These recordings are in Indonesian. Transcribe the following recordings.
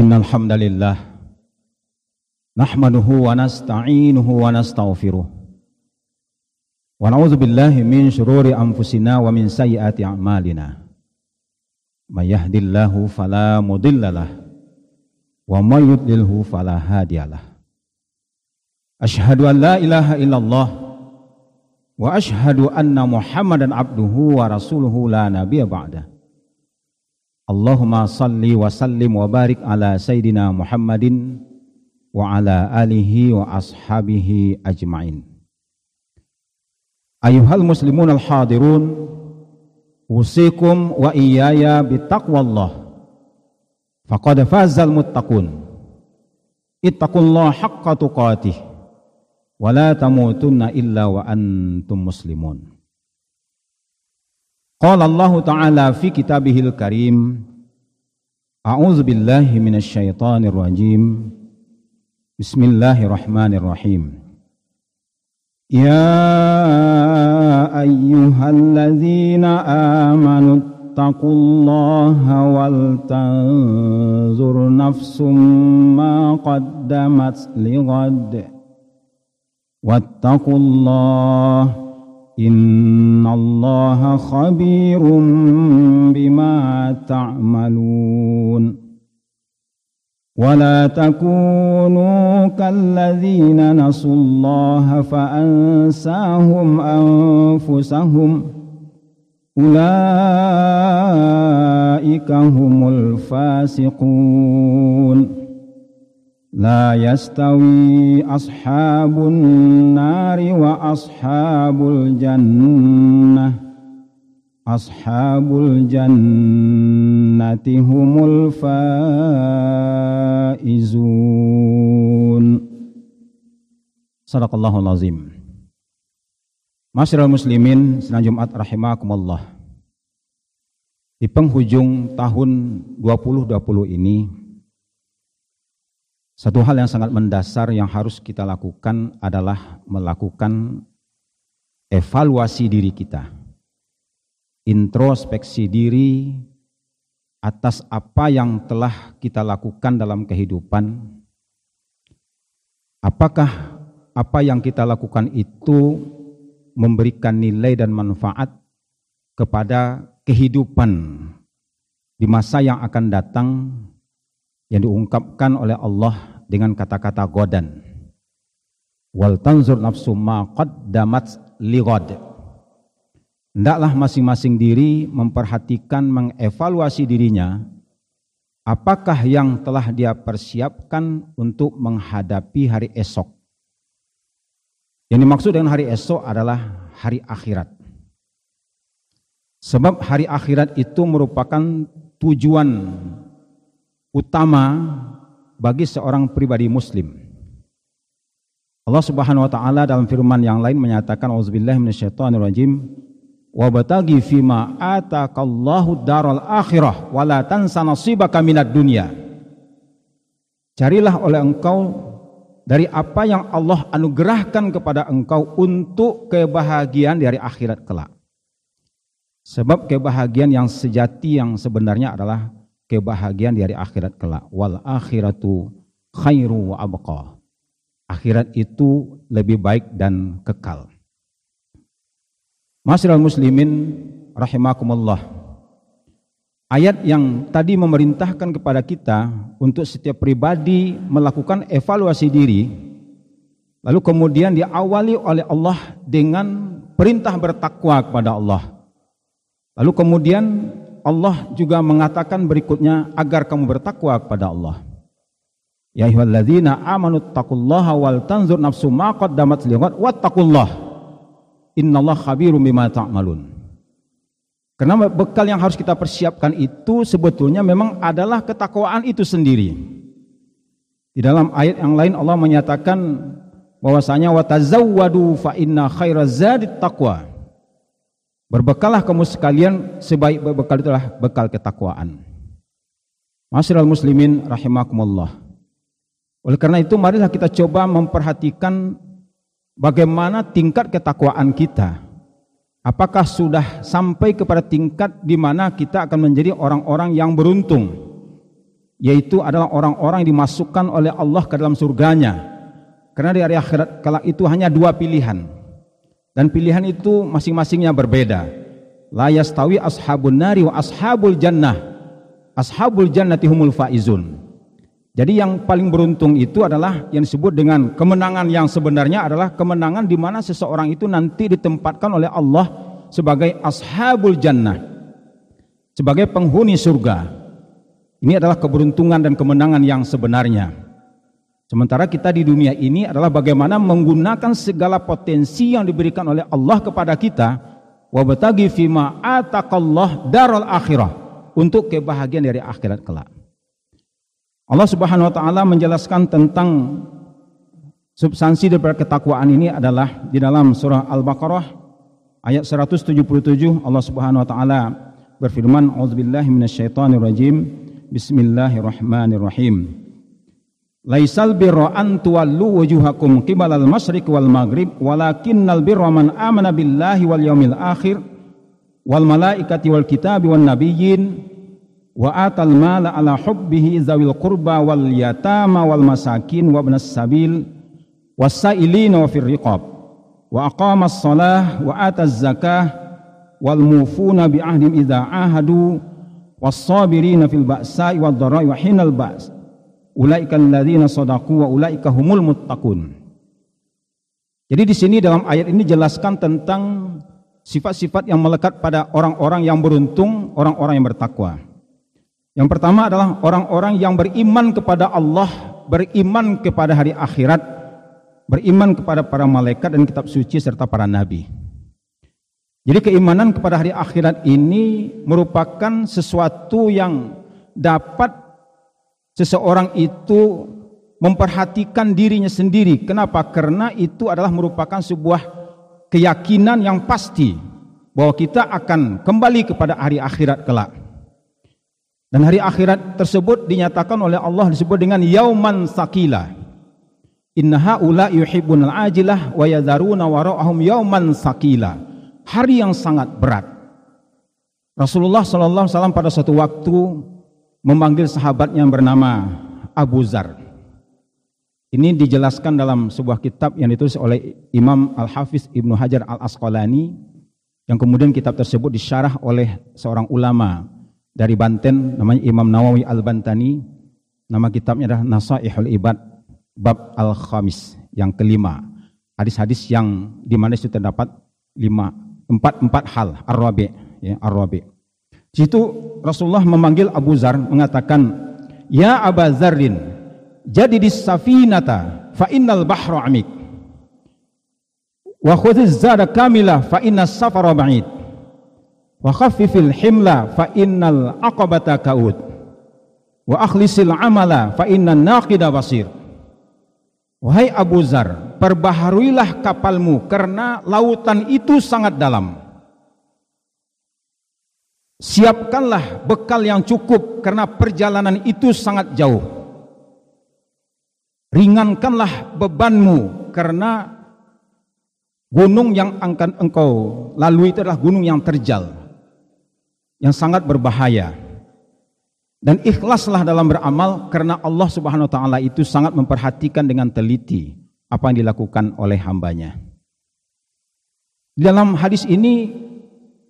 إن الحمد لله نحمده ونستعينه ونستغفره ونعوذ بالله من شرور أنفسنا ومن سيئات أعمالنا من يهد الله فلا مضل له ومن يضلله فلا هادي له أشهد أن لا إله إلا الله وأشهد أن محمدا عبده ورسوله لا نبي بعده Allahumma salli wa sallim wa barik ala Sayyidina Muhammadin wa ala alihi wa ashabihi ajma'in. Ayuhal muslimun al-hadirun, usikum wa iyaya bitaqwallah. Faqad fazal muttaqun. Ittaqullah haqqa tuqatih. Wa la tamutunna illa wa antum muslimun. Qala Allah Ta'ala fi kitabihil karim A'udzu billahi minasyaitonir rajim Bismillahirrahmanirrahim Ya ayyuhalladzina amanu taqullaha wal tanzur nafsum ma qaddamat lighad Wattaqullaha إن الله خبير بما تعملون ولا تكونوا كالذين نسوا الله فأنساهم أنفسهم أولئك هم الفاسقون لا يستوي أصحاب النار وأصحاب الجنة أصحاب الجنة هم الفائزون صدق الله العظيم Masyarakat muslimin senang Jumat rahimakumullah Di penghujung tahun 2020 ini satu hal yang sangat mendasar yang harus kita lakukan adalah melakukan evaluasi diri kita. Introspeksi diri atas apa yang telah kita lakukan dalam kehidupan. Apakah apa yang kita lakukan itu memberikan nilai dan manfaat kepada kehidupan di masa yang akan datang yang diungkapkan oleh Allah dengan kata-kata godan. Wal tanzur nafsu ma qaddamat lighad. Hendaklah masing-masing diri memperhatikan mengevaluasi dirinya apakah yang telah dia persiapkan untuk menghadapi hari esok. Yang dimaksud dengan hari esok adalah hari akhirat. Sebab hari akhirat itu merupakan tujuan utama bagi seorang pribadi muslim. Allah Subhanahu wa taala dalam firman yang lain menyatakan auzubillahi minasyaitonirrajim wa batagi fima atakallahu daral akhirah wa la tansa nasibaka minad dunya. Carilah oleh engkau dari apa yang Allah anugerahkan kepada engkau untuk kebahagiaan dari akhirat kelak. Sebab kebahagiaan yang sejati yang sebenarnya adalah kebahagiaan di hari akhirat kelak. Wal akhiratu khairu wa abqa. Akhirat itu lebih baik dan kekal. Masyarakat muslimin rahimakumullah. Ayat yang tadi memerintahkan kepada kita untuk setiap pribadi melakukan evaluasi diri lalu kemudian diawali oleh Allah dengan perintah bertakwa kepada Allah. Lalu kemudian Allah juga mengatakan berikutnya agar kamu bertakwa kepada Allah. Ya ayyuhalladzina amanu taqullaha wal tanzur nafsu ma qaddamat lighad wattaqullah. Innallaha khabirum bima ta'malun. Karena bekal yang harus kita persiapkan itu sebetulnya memang adalah ketakwaan itu sendiri. Di dalam ayat yang lain Allah menyatakan bahwasanya watazawwadu fa inna khairaz zadit taqwa. Berbekallah kamu sekalian sebaik berbekal itulah bekal ketakwaan. Masyarakat muslimin rahimakumullah. Oleh karena itu marilah kita coba memperhatikan bagaimana tingkat ketakwaan kita. Apakah sudah sampai kepada tingkat di mana kita akan menjadi orang-orang yang beruntung. yaitu adalah orang-orang yang dimasukkan oleh Allah ke dalam surganya. Karena di hari akhirat kala itu hanya dua pilihan. Dan pilihan itu masing-masingnya berbeda. La yastawi ashabun nari wa ashabul jannah. Ashabul jannati humul faizun. Jadi yang paling beruntung itu adalah yang disebut dengan kemenangan yang sebenarnya adalah kemenangan di mana seseorang itu nanti ditempatkan oleh Allah sebagai ashabul jannah. Sebagai penghuni surga. Ini adalah keberuntungan dan kemenangan yang sebenarnya. Sementara kita di dunia ini adalah bagaimana menggunakan segala potensi yang diberikan oleh Allah kepada kita. Wa batagi fima ataqallah daral akhirah. Untuk kebahagiaan dari akhirat kelak. Allah Subhanahu wa taala menjelaskan tentang substansi daripada ketakwaan ini adalah di dalam surah Al-Baqarah ayat 177 Allah Subhanahu wa taala berfirman auzubillahi minasyaitonirrajim. Bismillahirrahmanirrahim Laisal birra an tuwallu wujuhakum qibalal masyriq wal maghrib walakinnal birra man amana billahi wal yaumil akhir wal malaikati wal kitabi wan nabiyyin wa atal mala ala hubbihi zawil qurba wal yatama wal masakin wa ibnas sabil wasailina wa fir riqab wa aqama as-salah wa ata zakah wal mufuna bi ahdim idza ahadu was sabirina fil ba'sa'i wad dharai wa hinal ba's ulaika alladziina sadaqu wa ulaika humul muttaqun jadi di sini dalam ayat ini jelaskan tentang sifat-sifat yang melekat pada orang-orang yang beruntung, orang-orang yang bertakwa. Yang pertama adalah orang-orang yang beriman kepada Allah, beriman kepada hari akhirat, beriman kepada para malaikat dan kitab suci serta para nabi. Jadi keimanan kepada hari akhirat ini merupakan sesuatu yang dapat seseorang itu memperhatikan dirinya sendiri. Kenapa? Karena itu adalah merupakan sebuah keyakinan yang pasti bahwa kita akan kembali kepada hari akhirat kelak. Dan hari akhirat tersebut dinyatakan oleh Allah disebut dengan yauman sakila. Inna yuhibbun al-ajilah wa yadharuna wara'ahum yauman sakila. Hari yang sangat berat. Rasulullah sallallahu alaihi wasallam pada suatu waktu memanggil sahabatnya yang bernama Abu Zar. Ini dijelaskan dalam sebuah kitab yang ditulis oleh Imam Al-Hafiz Ibnu Hajar Al-Asqalani yang kemudian kitab tersebut disyarah oleh seorang ulama dari Banten namanya Imam Nawawi Al-Bantani. Nama kitabnya adalah Nasaihul Ibad bab Al-Khamis yang kelima. Hadis-hadis yang di mana itu terdapat lima empat empat hal ar-rabi ya ar-rabi situ Rasulullah memanggil Abu Zar mengatakan ya Abu Zarrin jadi di safinata fa innal bahra amik. Wa khudhiz zada kamila fa inna safara ba'id. Wa khaffifil himla fa innal aqabata kaud. Wa akhlisil amala fa innan naqida basir. Wahai Abu Zar perbaharuilah kapalmu karena lautan itu sangat dalam siapkanlah bekal yang cukup karena perjalanan itu sangat jauh ringankanlah bebanmu karena gunung yang akan engkau lalui itu adalah gunung yang terjal yang sangat berbahaya. Dan ikhlaslah dalam beramal karena Allah Subhanahu wa taala itu sangat memperhatikan dengan teliti apa yang dilakukan oleh hambanya. Dalam hadis ini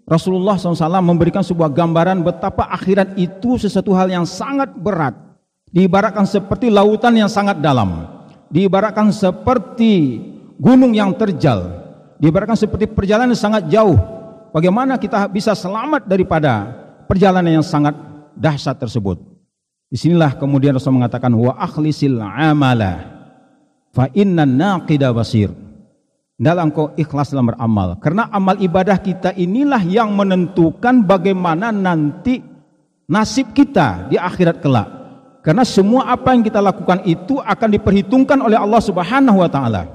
Rasulullah SAW memberikan sebuah gambaran betapa akhirat itu sesuatu hal yang sangat berat. Diibaratkan seperti lautan yang sangat dalam. Diibaratkan seperti gunung yang terjal. Diibaratkan seperti perjalanan yang sangat jauh bagaimana kita bisa selamat daripada perjalanan yang sangat dahsyat tersebut. Di sinilah kemudian Rasul mengatakan wa akhlisil amala fa inna naqida basir. Dalam kau ikhlas dalam beramal. Karena amal ibadah kita inilah yang menentukan bagaimana nanti nasib kita di akhirat kelak. Karena semua apa yang kita lakukan itu akan diperhitungkan oleh Allah Subhanahu wa taala.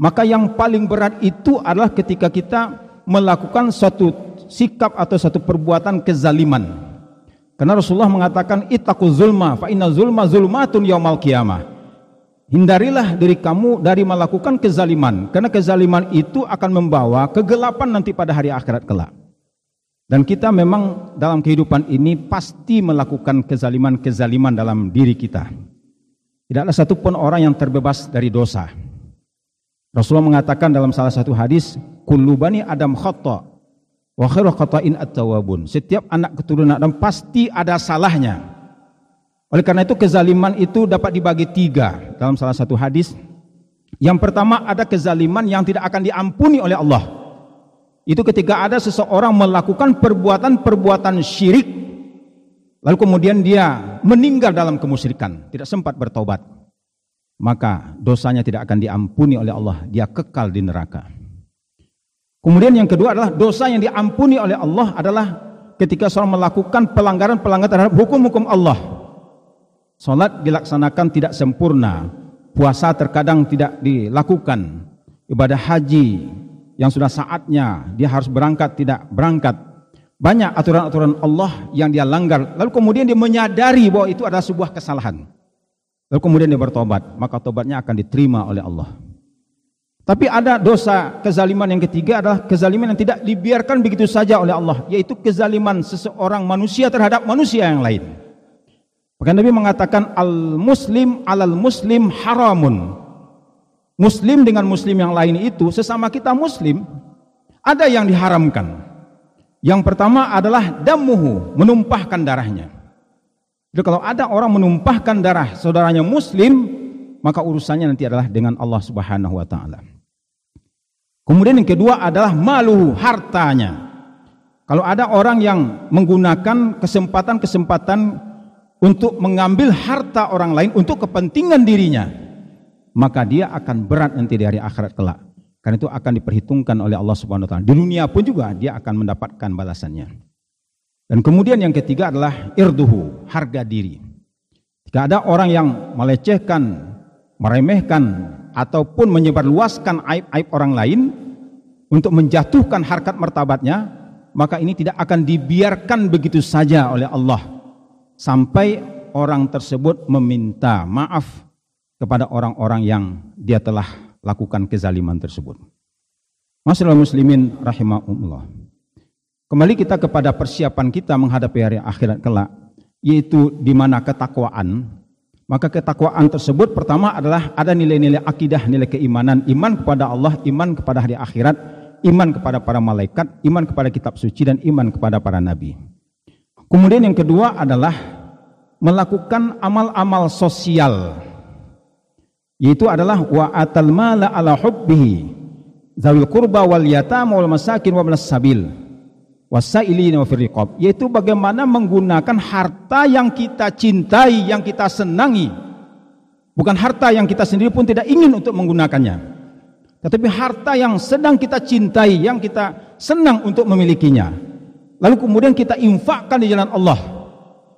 Maka yang paling berat itu adalah ketika kita melakukan suatu sikap atau satu perbuatan kezaliman. Karena Rasulullah mengatakan ittaqu zulma fa inna zulma zulmatun yaumal qiyamah. Hindarilah diri kamu dari melakukan kezaliman karena kezaliman itu akan membawa kegelapan nanti pada hari akhirat kelak. Dan kita memang dalam kehidupan ini pasti melakukan kezaliman-kezaliman dalam diri kita. Tidak ada satupun orang yang terbebas dari dosa. Rasulullah mengatakan dalam salah satu hadis, "Kullu bani Adam khata wa khairu khata'in at-tawwabun." Setiap anak keturunan Adam pasti ada salahnya. Oleh karena itu kezaliman itu dapat dibagi tiga dalam salah satu hadis. Yang pertama ada kezaliman yang tidak akan diampuni oleh Allah. Itu ketika ada seseorang melakukan perbuatan-perbuatan syirik lalu kemudian dia meninggal dalam kemusyrikan, tidak sempat bertobat. Maka dosanya tidak akan diampuni oleh Allah, dia kekal di neraka. Kemudian yang kedua adalah dosa yang diampuni oleh Allah adalah ketika seorang melakukan pelanggaran-pelanggaran terhadap hukum-hukum Allah. Salat dilaksanakan tidak sempurna, puasa terkadang tidak dilakukan, ibadah haji yang sudah saatnya dia harus berangkat tidak berangkat. Banyak aturan-aturan Allah yang dia langgar. Lalu kemudian dia menyadari bahwa itu adalah sebuah kesalahan. Lalu kemudian dia bertobat, maka tobatnya akan diterima oleh Allah. Tapi ada dosa kezaliman yang ketiga adalah kezaliman yang tidak dibiarkan begitu saja oleh Allah, yaitu kezaliman seseorang manusia terhadap manusia yang lain. Maka Nabi mengatakan al-muslim alal muslim haramun. Muslim dengan muslim yang lain itu sesama kita muslim ada yang diharamkan. Yang pertama adalah damuhu, menumpahkan darahnya. Jadi kalau ada orang menumpahkan darah saudaranya muslim, maka urusannya nanti adalah dengan Allah Subhanahu wa taala. Kemudian yang kedua adalah maluhu, hartanya. Kalau ada orang yang menggunakan kesempatan-kesempatan untuk mengambil harta orang lain untuk kepentingan dirinya, maka dia akan berat nanti di hari akhirat kelak. Karena itu akan diperhitungkan oleh Allah Subhanahu wa taala. Di dunia pun juga dia akan mendapatkan balasannya. Dan kemudian yang ketiga adalah irduhu, harga diri. Jika ada orang yang melecehkan, meremehkan ataupun menyebarluaskan aib-aib orang lain untuk menjatuhkan harkat martabatnya, maka ini tidak akan dibiarkan begitu saja oleh Allah sampai orang tersebut meminta maaf kepada orang-orang yang dia telah lakukan kezaliman tersebut. Masalah muslimin rahimahumullah. Kembali kita kepada persiapan kita menghadapi hari akhirat kelak, yaitu di mana ketakwaan. Maka ketakwaan tersebut pertama adalah ada nilai-nilai akidah, nilai keimanan, iman kepada Allah, iman kepada hari akhirat, iman kepada para malaikat, iman kepada kitab suci dan iman kepada para nabi. Kemudian yang kedua adalah melakukan amal-amal sosial. Yaitu adalah wa atal mala ala hubbihi zawil qurba wal yatama wal masakin wa sabil wasailina wa firriqab yaitu bagaimana menggunakan harta yang kita cintai yang kita senangi. Bukan harta yang kita sendiri pun tidak ingin untuk menggunakannya. Tetapi harta yang sedang kita cintai yang kita senang untuk memilikinya lalu kemudian kita infakkan di jalan Allah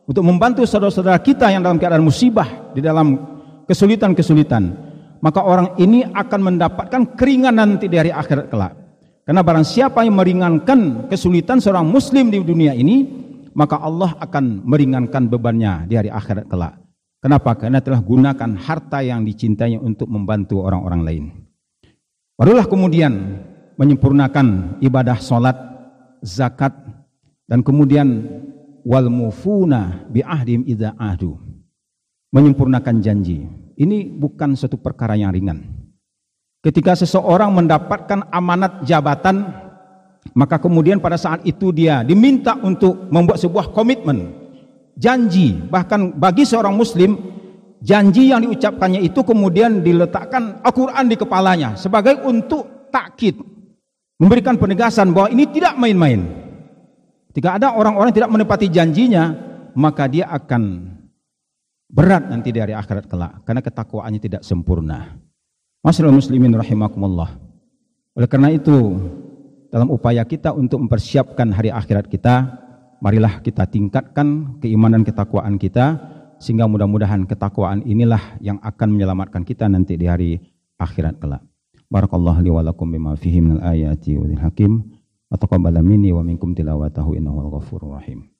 untuk membantu saudara-saudara kita yang dalam keadaan musibah di dalam kesulitan-kesulitan, maka orang ini akan mendapatkan keringanan nanti di hari akhirat kelak. Karena barang siapa yang meringankan kesulitan seorang muslim di dunia ini, maka Allah akan meringankan bebannya di hari akhirat kelak. Kenapa? Karena telah gunakan harta yang dicintainya untuk membantu orang-orang lain. Barulah kemudian menyempurnakan ibadah solat, zakat, dan kemudian wal mufuna bi ahdim idza ahdu menyempurnakan janji. Ini bukan suatu perkara yang ringan. Ketika seseorang mendapatkan amanat jabatan, maka kemudian pada saat itu dia diminta untuk membuat sebuah komitmen, janji. Bahkan bagi seorang muslim, janji yang diucapkannya itu kemudian diletakkan Al-Quran di kepalanya sebagai untuk takkid, memberikan penegasan bahwa ini tidak main-main. Jika ada orang-orang tidak menepati janjinya, maka dia akan Berat nanti dari akhirat kelak karena ketakwaannya tidak sempurna. Masyaallah muslimin rahimakumullah. Oleh karena itu, dalam upaya kita untuk mempersiapkan hari akhirat kita, marilah kita tingkatkan keimanan ketakwaan kita sehingga mudah-mudahan ketakwaan inilah yang akan menyelamatkan kita nanti di hari akhirat kelak. Barakallahu li wa lakum bima fihi minal ayati wa hakim. Wa taqabbala minni wa rahim.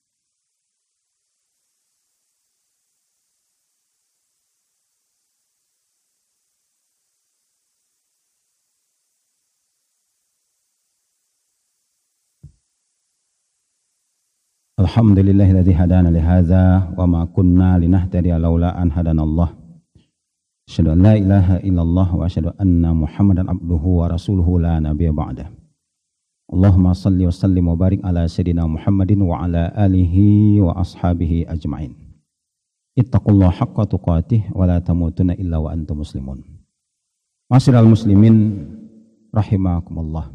Alhamdulillahilladzi hadana li kunna linahtadiya laula an hadanallah. Asyhadu an la ilaha illallah wa asyhadu anna Muhammadan abduhu wa rasuluhu la. Allahumma salli wa sallim wa barik ala sayyidina Muhammadin wa ala alihi wa ashabihi ajma'in. Ittaqullaha haqqa tuqatih wa la tamutunna illa wa antum muslimun. Masyiral muslimin rahimakumullah.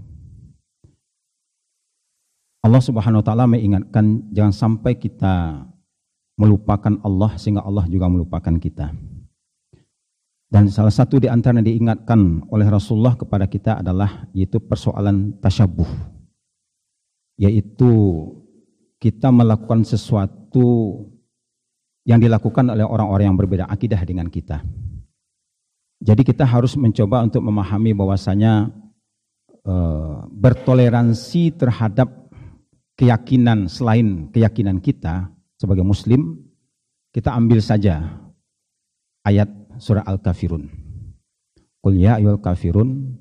Allah Subhanahu wa taala mengingatkan jangan sampai kita melupakan Allah sehingga Allah juga melupakan kita. Dan salah satu di antara yang diingatkan oleh Rasulullah kepada kita adalah yaitu persoalan tasyabuh. Yaitu kita melakukan sesuatu yang dilakukan oleh orang-orang yang berbeda akidah dengan kita. Jadi kita harus mencoba untuk memahami bahwasanya e, bertoleransi terhadap keyakinan selain keyakinan kita sebagai muslim, kita ambil saja ayat surah Al-Kafirun. Qul ya ayyuhal kafirun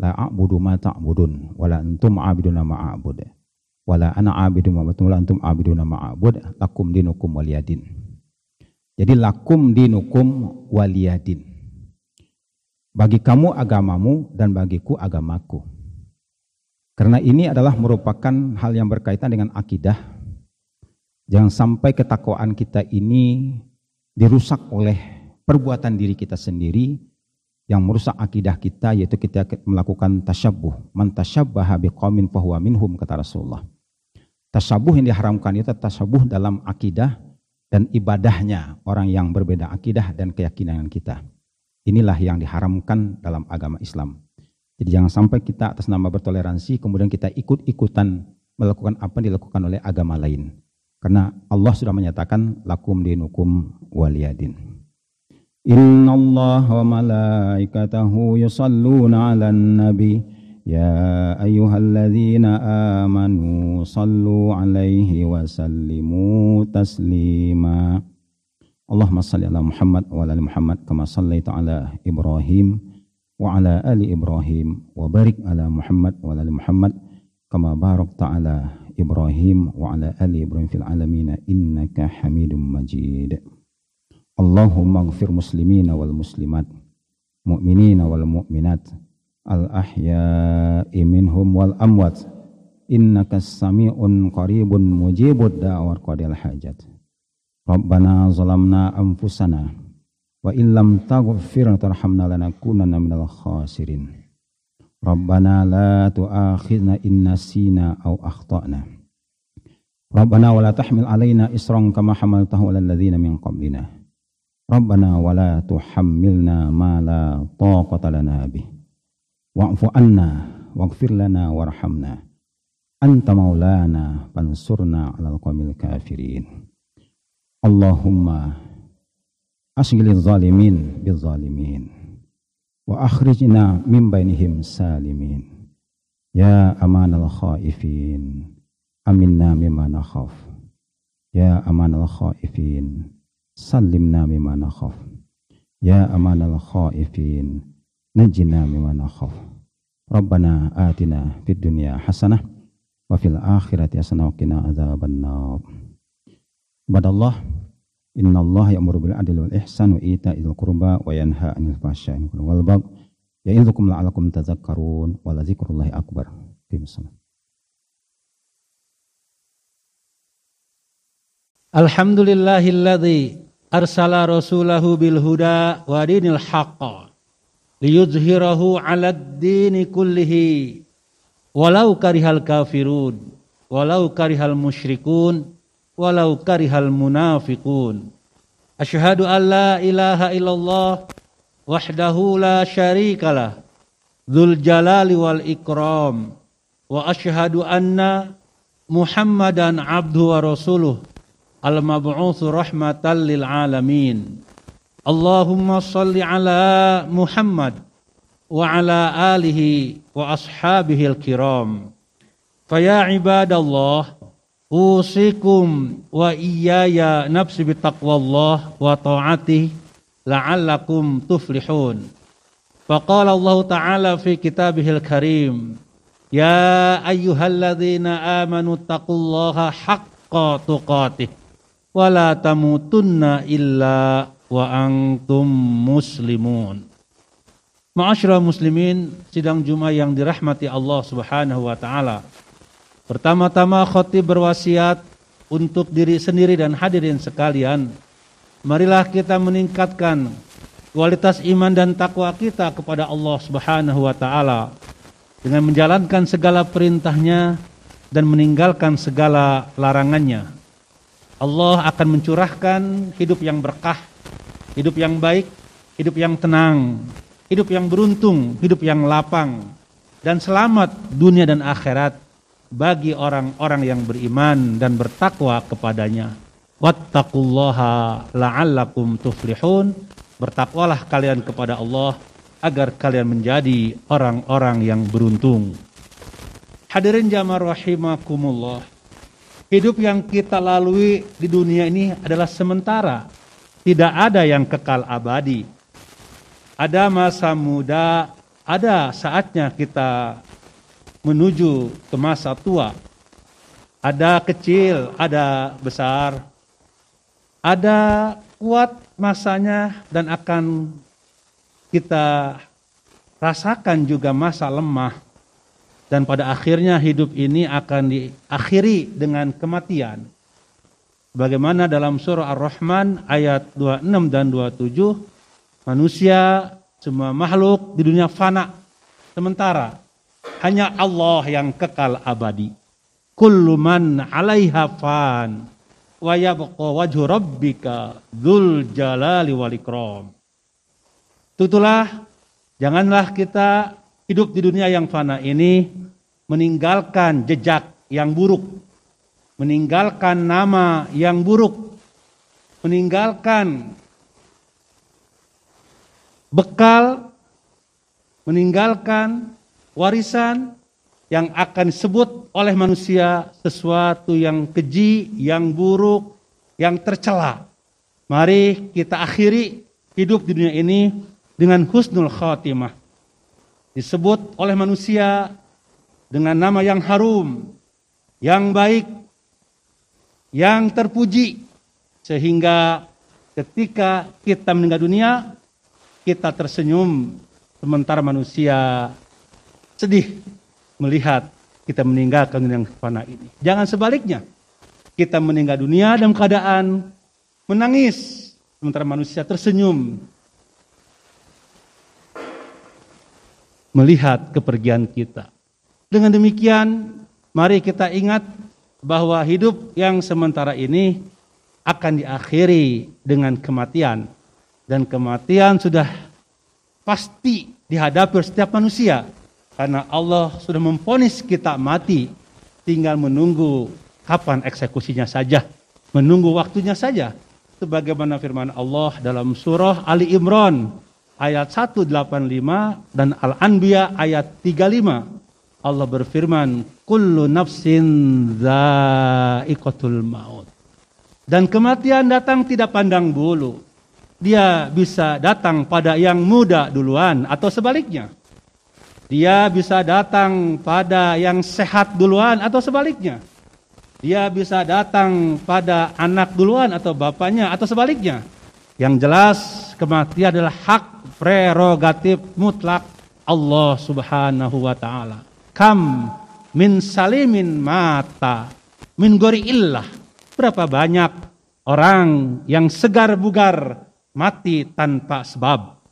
la a'budu ma ta'budun wa la antum 'abiduna ma a'bud. Wa la ana 'abidu ma wa la antum 'abiduna ma a'bud. Lakum dinukum waliyadin. Jadi lakum dinukum waliyadin. Bagi kamu agamamu dan bagiku agamaku. Karena ini adalah merupakan hal yang berkaitan dengan akidah. Jangan sampai ketakwaan kita ini dirusak oleh perbuatan diri kita sendiri yang merusak akidah kita yaitu kita melakukan tasyabuh. Man tasyabbaha biqaumin fahuwa minhum kata Rasulullah. Tasyabuh yang diharamkan itu tasyabuh dalam akidah dan ibadahnya orang yang berbeda akidah dan keyakinan kita. Inilah yang diharamkan dalam agama Islam. Jadi jangan sampai kita atas nama bertoleransi kemudian kita ikut-ikutan melakukan apa yang dilakukan oleh agama lain. Karena Allah sudah menyatakan lakum dinukum waliyadin. Inna Allah wa malaikatahu yusalluna ala nabi Ya ayyuhalladzina amanu sallu alaihi wa sallimu taslima Allahumma salli ala Muhammad wa ala Muhammad kama sallaita ala Ibrahim وعلى آل إبراهيم وبارك على محمد وعلى آل محمد كما باركت على إبراهيم وعلى آل إبراهيم في العالمين إنك حميد مجيد Allahumma gfir muslimina wal muslimat mu'minina wal mu'minat al ahya'i minhum wal amwat. Innaka sami'un qaribun mujibud da'war qadil hajat. Rabbana zalamna anfusana wa illam taghfir tarhamna lanakunanna minal khasirin. Rabbana la tu'akhidna in nasina aw akhtana. Rabbana wa la tahmil alaina isran kama hamaltahu alal ladzina min qablina. Rabbana wa la tuhammilna ma la taqata lana bih. Wa'fu anna waghfir lana warhamna. Anta maulana fansurna 'alal qawmil kafirin. Allahumma asghilil zalimin bil zalimin wa akhrijna min bainihim salimin. Ya aman al khaifin. aminna mimma nakhaf. Ya aman al khaifin salimna mimma nakhaf. Ya amanal khaifin. Najina mimma nakhaf. Rabbana atina fid dunya hasanah wa fil akhirati hasanah wa qina adzaban Badallah innallaha ya'muru bil adli wal ihsan wa ita'il qurba wa yanha 'anil fahsya'i wal baghi ya'idzukum la'alakum tadhakkarun wa la dzikrullahi akbar. Bismillah. Alhamdulillahilladzi arsala rasulahu bil huda wa dinil haqq liyuzhirahu 'alad dini kullihi. Walau karihal kafirun walau karihal musyrikun walau karihal munafiqun. Asyhadu an la ilaha illallah wahdahu la syarikalah dzul jalali wal ikram. Wa asyhadu anna Muhammadan abdu wa rasuluh al mab'utsu rahmatan lil alamin. Allahumma salli ala Muhammad wa ala alihi wa ashabihi al kiram. Faya ibadallah Usikum wa iyaya nafsi bitaqwallah wa ta'atih la'allakum tuflihun. Faqala Allah Ta'ala fi kitabihil karim. Ya ayyuhalladzina amanu taqullaha haqqa tuqatih wa la tamutunna illa wa antum muslimun. Ma'asyiral muslimin, sidang Jumat yang dirahmati Allah Subhanahu wa taala. Pertama-tama khotib berwasiat untuk diri sendiri dan hadirin sekalian, marilah kita meningkatkan kualitas iman dan takwa kita kepada Allah Subhanahu wa taala dengan menjalankan segala perintahnya dan meninggalkan segala larangannya. Allah akan mencurahkan hidup yang berkah, hidup yang baik, hidup yang tenang, hidup yang beruntung, hidup yang lapang, dan selamat dunia dan akhirat bagi orang-orang yang beriman dan bertakwa kepadanya. Wattaqullaha la'allakum tuflihun. Bertakwalah kalian kepada Allah agar kalian menjadi orang-orang yang beruntung. Hadirin jamaah rahimakumullah. Hidup yang kita lalui di dunia ini adalah sementara. Tidak ada yang kekal abadi ada masa muda, ada saatnya kita menuju ke masa tua. Ada kecil, ada besar. Ada kuat masanya dan akan kita rasakan juga masa lemah. Dan pada akhirnya hidup ini akan diakhiri dengan kematian. Bagaimana dalam surah Ar-Rahman ayat 26 dan 27 Manusia, semua makhluk di dunia fana. Sementara hanya Allah yang kekal abadi. Kullu man 'alaiha fan wa yabqa wajhu rabbika dzul jalali wal ikram. Tutulah janganlah kita hidup di dunia yang fana ini meninggalkan jejak yang buruk, meninggalkan nama yang buruk, meninggalkan bekal meninggalkan warisan yang akan disebut oleh manusia sesuatu yang keji, yang buruk, yang tercela. Mari kita akhiri hidup di dunia ini dengan husnul khatimah. Disebut oleh manusia dengan nama yang harum, yang baik, yang terpuji. Sehingga ketika kita meninggal dunia, kita tersenyum sementara manusia sedih melihat kita meninggalkan dunia yang fana ini. Jangan sebaliknya. Kita meninggal dunia dalam keadaan menangis sementara manusia tersenyum melihat kepergian kita. Dengan demikian, mari kita ingat bahwa hidup yang sementara ini akan diakhiri dengan kematian. Dan kematian sudah pasti dihadapi setiap manusia. Karena Allah sudah memponis kita mati tinggal menunggu kapan eksekusinya saja menunggu waktunya saja. Sebagaimana firman Allah dalam surah Ali Imran ayat 185 dan Al-Anbiya ayat 35 Allah berfirman kullu nafsin za'iqatul maut dan kematian datang tidak pandang bulu dia bisa datang pada yang muda duluan atau sebaliknya. Dia bisa datang pada yang sehat duluan atau sebaliknya. Dia bisa datang pada anak duluan atau bapaknya atau sebaliknya. Yang jelas kematian adalah hak prerogatif mutlak Allah Subhanahu wa taala. Kam min salimin mata min gori illah. Berapa banyak orang yang segar bugar mati tanpa sebab.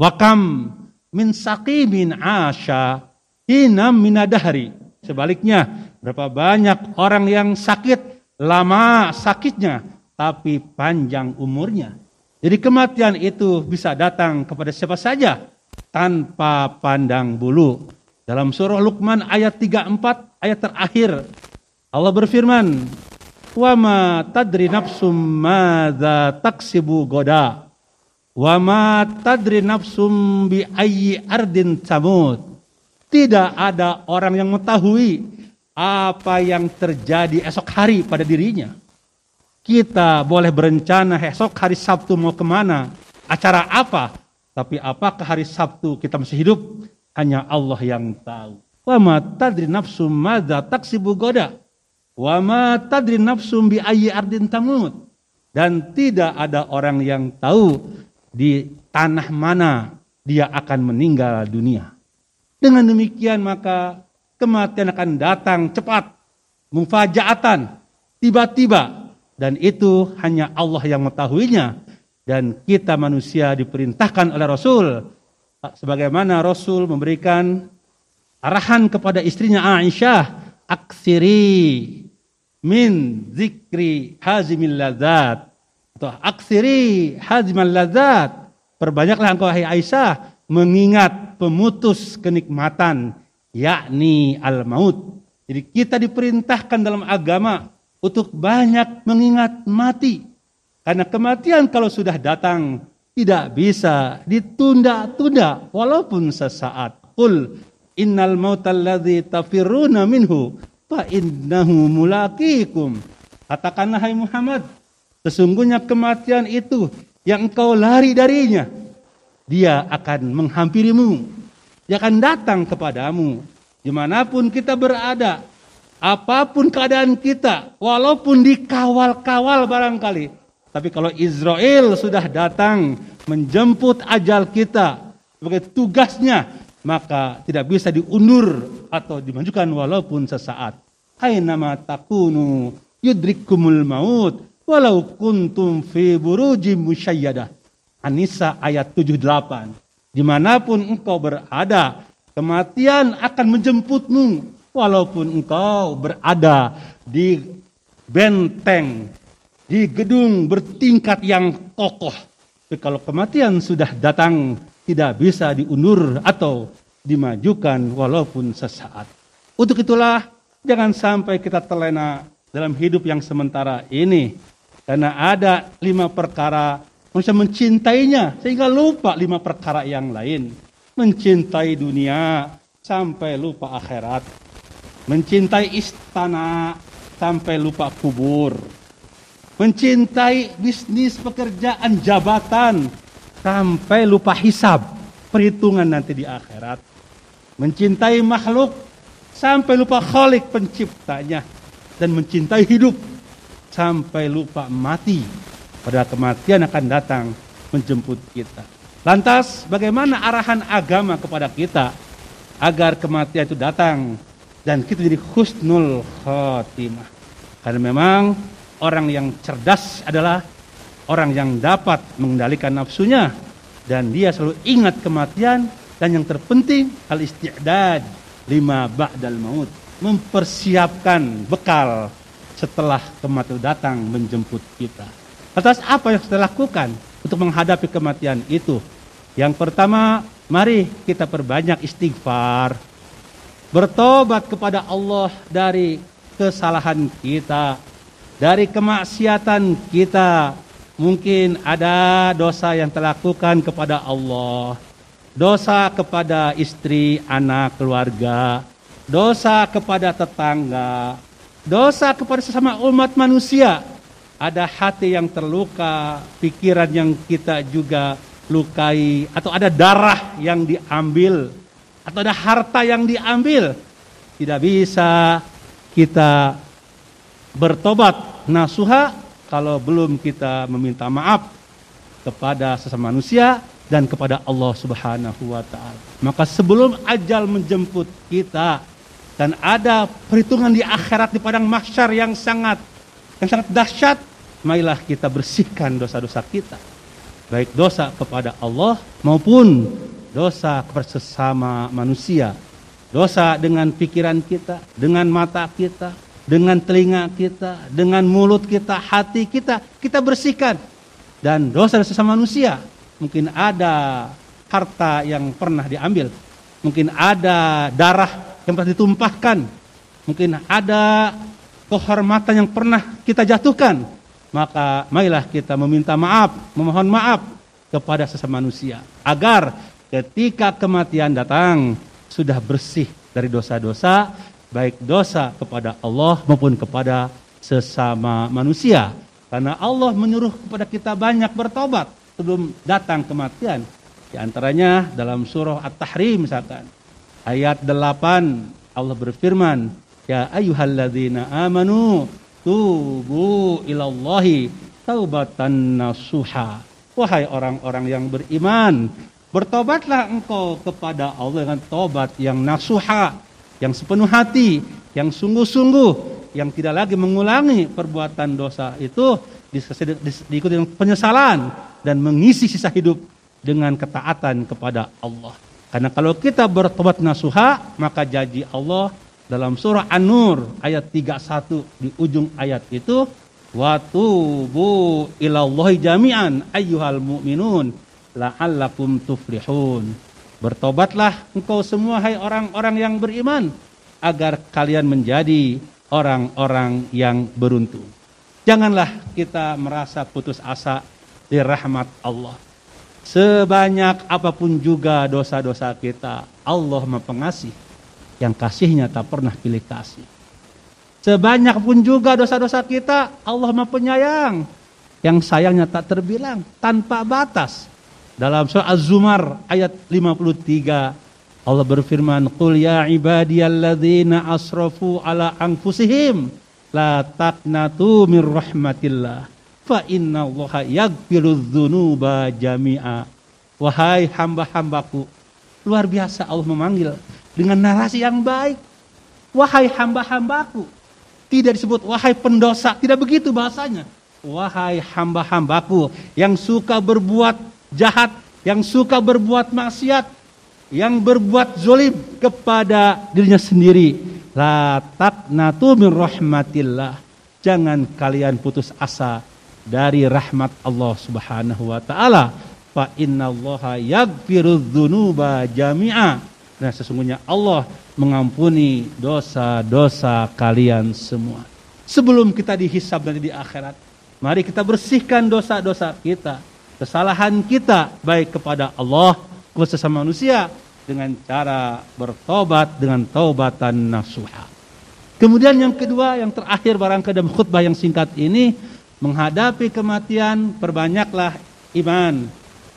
Wakam min saqimin asya hinam minadahri. Sebaliknya, berapa banyak orang yang sakit, lama sakitnya, tapi panjang umurnya. Jadi kematian itu bisa datang kepada siapa saja tanpa pandang bulu. Dalam surah Luqman ayat 34 ayat terakhir Allah berfirman, "Wa ma tadri nafsum madza taksibu goda." Wa ma tadri nafsum bi ayyi ardin tamut. Tidak ada orang yang mengetahui apa yang terjadi esok hari pada dirinya. Kita boleh berencana esok hari Sabtu mau ke mana, acara apa, tapi apakah hari Sabtu kita masih hidup? Hanya Allah yang tahu. Wa ma tadri nafsum madza taksibu goda. Wa ma tadri nafsum bi ayyi ardin tamut. Dan tidak ada orang yang tahu di tanah mana dia akan meninggal dunia. Dengan demikian maka kematian akan datang cepat, mufajaatan, tiba-tiba dan itu hanya Allah yang mengetahuinya. Dan kita manusia diperintahkan oleh Rasul. Sebagaimana Rasul memberikan arahan kepada istrinya Aisyah aksiri min zikri hazimil lazat atau aksiri hazimil lazat perbanyaklah engkau hai Aisyah mengingat pemutus kenikmatan yakni al maut jadi kita diperintahkan dalam agama untuk banyak mengingat mati karena kematian kalau sudah datang tidak bisa ditunda-tunda walaupun sesaat qul innal mautal ladzi tafiruna minhu fa innahu mulaqikum. Katakanlah hai Muhammad, sesungguhnya kematian itu yang engkau lari darinya, dia akan menghampirimu. Dia akan datang kepadamu di mana pun kita berada, apa pun keadaan kita, walaupun dikawal-kawal barangkali. Tapi kalau Israel sudah datang menjemput ajal kita sebagai tugasnya maka tidak bisa diundur atau dimajukan walaupun sesaat. Aina takunu yudrikumul maut walau kuntum fi burujim musyayyadah. Anisa ayat 78. Di mana pun engkau berada, kematian akan menjemputmu walaupun engkau berada di benteng, di gedung bertingkat yang kokoh. Tapi kalau kematian sudah datang tidak bisa diundur atau dimajukan walaupun sesaat. Untuk itulah jangan sampai kita terlena dalam hidup yang sementara ini. Karena ada lima perkara manusia mencintainya sehingga lupa lima perkara yang lain. Mencintai dunia sampai lupa akhirat. Mencintai istana sampai lupa kubur. Mencintai bisnis pekerjaan jabatan sampai lupa hisab, perhitungan nanti di akhirat. Mencintai makhluk sampai lupa khalik penciptanya dan mencintai hidup sampai lupa mati. Pada kematian akan datang menjemput kita. Lantas bagaimana arahan agama kepada kita agar kematian itu datang dan kita jadi husnul khotimah. Karena memang orang yang cerdas adalah orang yang dapat mengendalikan nafsunya dan dia selalu ingat kematian dan yang terpenting al isti'dad lima ba'dal maut mempersiapkan bekal setelah kematian datang menjemput kita. Atas apa yang kita lakukan untuk menghadapi kematian itu? Yang pertama, mari kita perbanyak istighfar. Bertobat kepada Allah dari kesalahan kita, dari kemaksiatan kita, Mungkin ada dosa yang terlakukan kepada Allah, dosa kepada istri, anak, keluarga, dosa kepada tetangga, dosa kepada sesama umat manusia. Ada hati yang terluka, pikiran yang kita juga lukai, atau ada darah yang diambil, atau ada harta yang diambil. Tidak bisa kita bertobat nasuha kalau belum kita meminta maaf kepada sesama manusia dan kepada Allah Subhanahu wa taala. Maka sebelum ajal menjemput kita dan ada perhitungan di akhirat di padang mahsyar yang sangat yang sangat dahsyat, marilah kita bersihkan dosa-dosa kita. Baik dosa kepada Allah maupun dosa kepada sesama manusia. Dosa dengan pikiran kita, dengan mata kita, dengan telinga kita, dengan mulut kita, hati kita, kita bersihkan. Dan dosa sesama manusia, mungkin ada harta yang pernah diambil, mungkin ada darah yang pernah ditumpahkan, mungkin ada kehormatan yang pernah kita jatuhkan. Maka marilah kita meminta maaf, memohon maaf kepada sesama manusia agar ketika kematian datang sudah bersih dari dosa-dosa baik dosa kepada Allah maupun kepada sesama manusia. Karena Allah menyuruh kepada kita banyak bertobat sebelum datang kematian. Di antaranya dalam surah At-Tahrim misalkan. Ayat 8 Allah berfirman, Ya ayyuhalladzina amanu tubu ilallahi taubatan nasuha. Wahai orang-orang yang beriman, bertobatlah engkau kepada Allah dengan tobat yang nasuha, yang sepenuh hati, yang sungguh-sungguh, yang tidak lagi mengulangi perbuatan dosa itu diikuti dengan penyesalan dan mengisi sisa hidup dengan ketaatan kepada Allah. Karena kalau kita bertobat nasuha, maka janji Allah dalam surah An-Nur ayat 31 di ujung ayat itu watubu ilallahi jami'an ayyuhal mu'minun la'allakum tuflihun. Bertobatlah engkau semua hai orang-orang yang beriman agar kalian menjadi orang-orang yang beruntung. Janganlah kita merasa putus asa di rahmat Allah. Sebanyak apa pun juga dosa-dosa kita, Allah Maha Pengasih yang kasihnya tak pernah pilih kasih. Sebanyak pun juga dosa-dosa kita, Allah Maha Penyayang yang sayangnya tak terbilang tanpa batas. Dalam surah Az-Zumar ayat 53 Allah berfirman, "Qul ya ibadiyalladzina asrafu ala anfusihim la taqnatu min rahmatillah fa inna allaha yaghfirudz dzunuba jami'a." Wahai hamba-hambaku, luar biasa Allah memanggil dengan narasi yang baik. Wahai hamba-hambaku, tidak disebut wahai pendosa, tidak begitu bahasanya. Wahai hamba-hambaku yang suka berbuat jahat, yang suka berbuat maksiat, yang berbuat zolim kepada dirinya sendiri. La taqnatu min rahmatillah. Jangan kalian putus asa dari rahmat Allah Subhanahu wa taala. Fa innallaha yaghfirudz dzunuba jami'a. Nah, sesungguhnya Allah mengampuni dosa-dosa kalian semua. Sebelum kita dihisab nanti di akhirat, mari kita bersihkan dosa-dosa kita, kesalahan kita baik kepada Allah kepada sesama manusia dengan cara bertobat dengan taubatan nasuha. Kemudian yang kedua, yang terakhir barangkali dalam khutbah yang singkat ini, menghadapi kematian, perbanyaklah iman,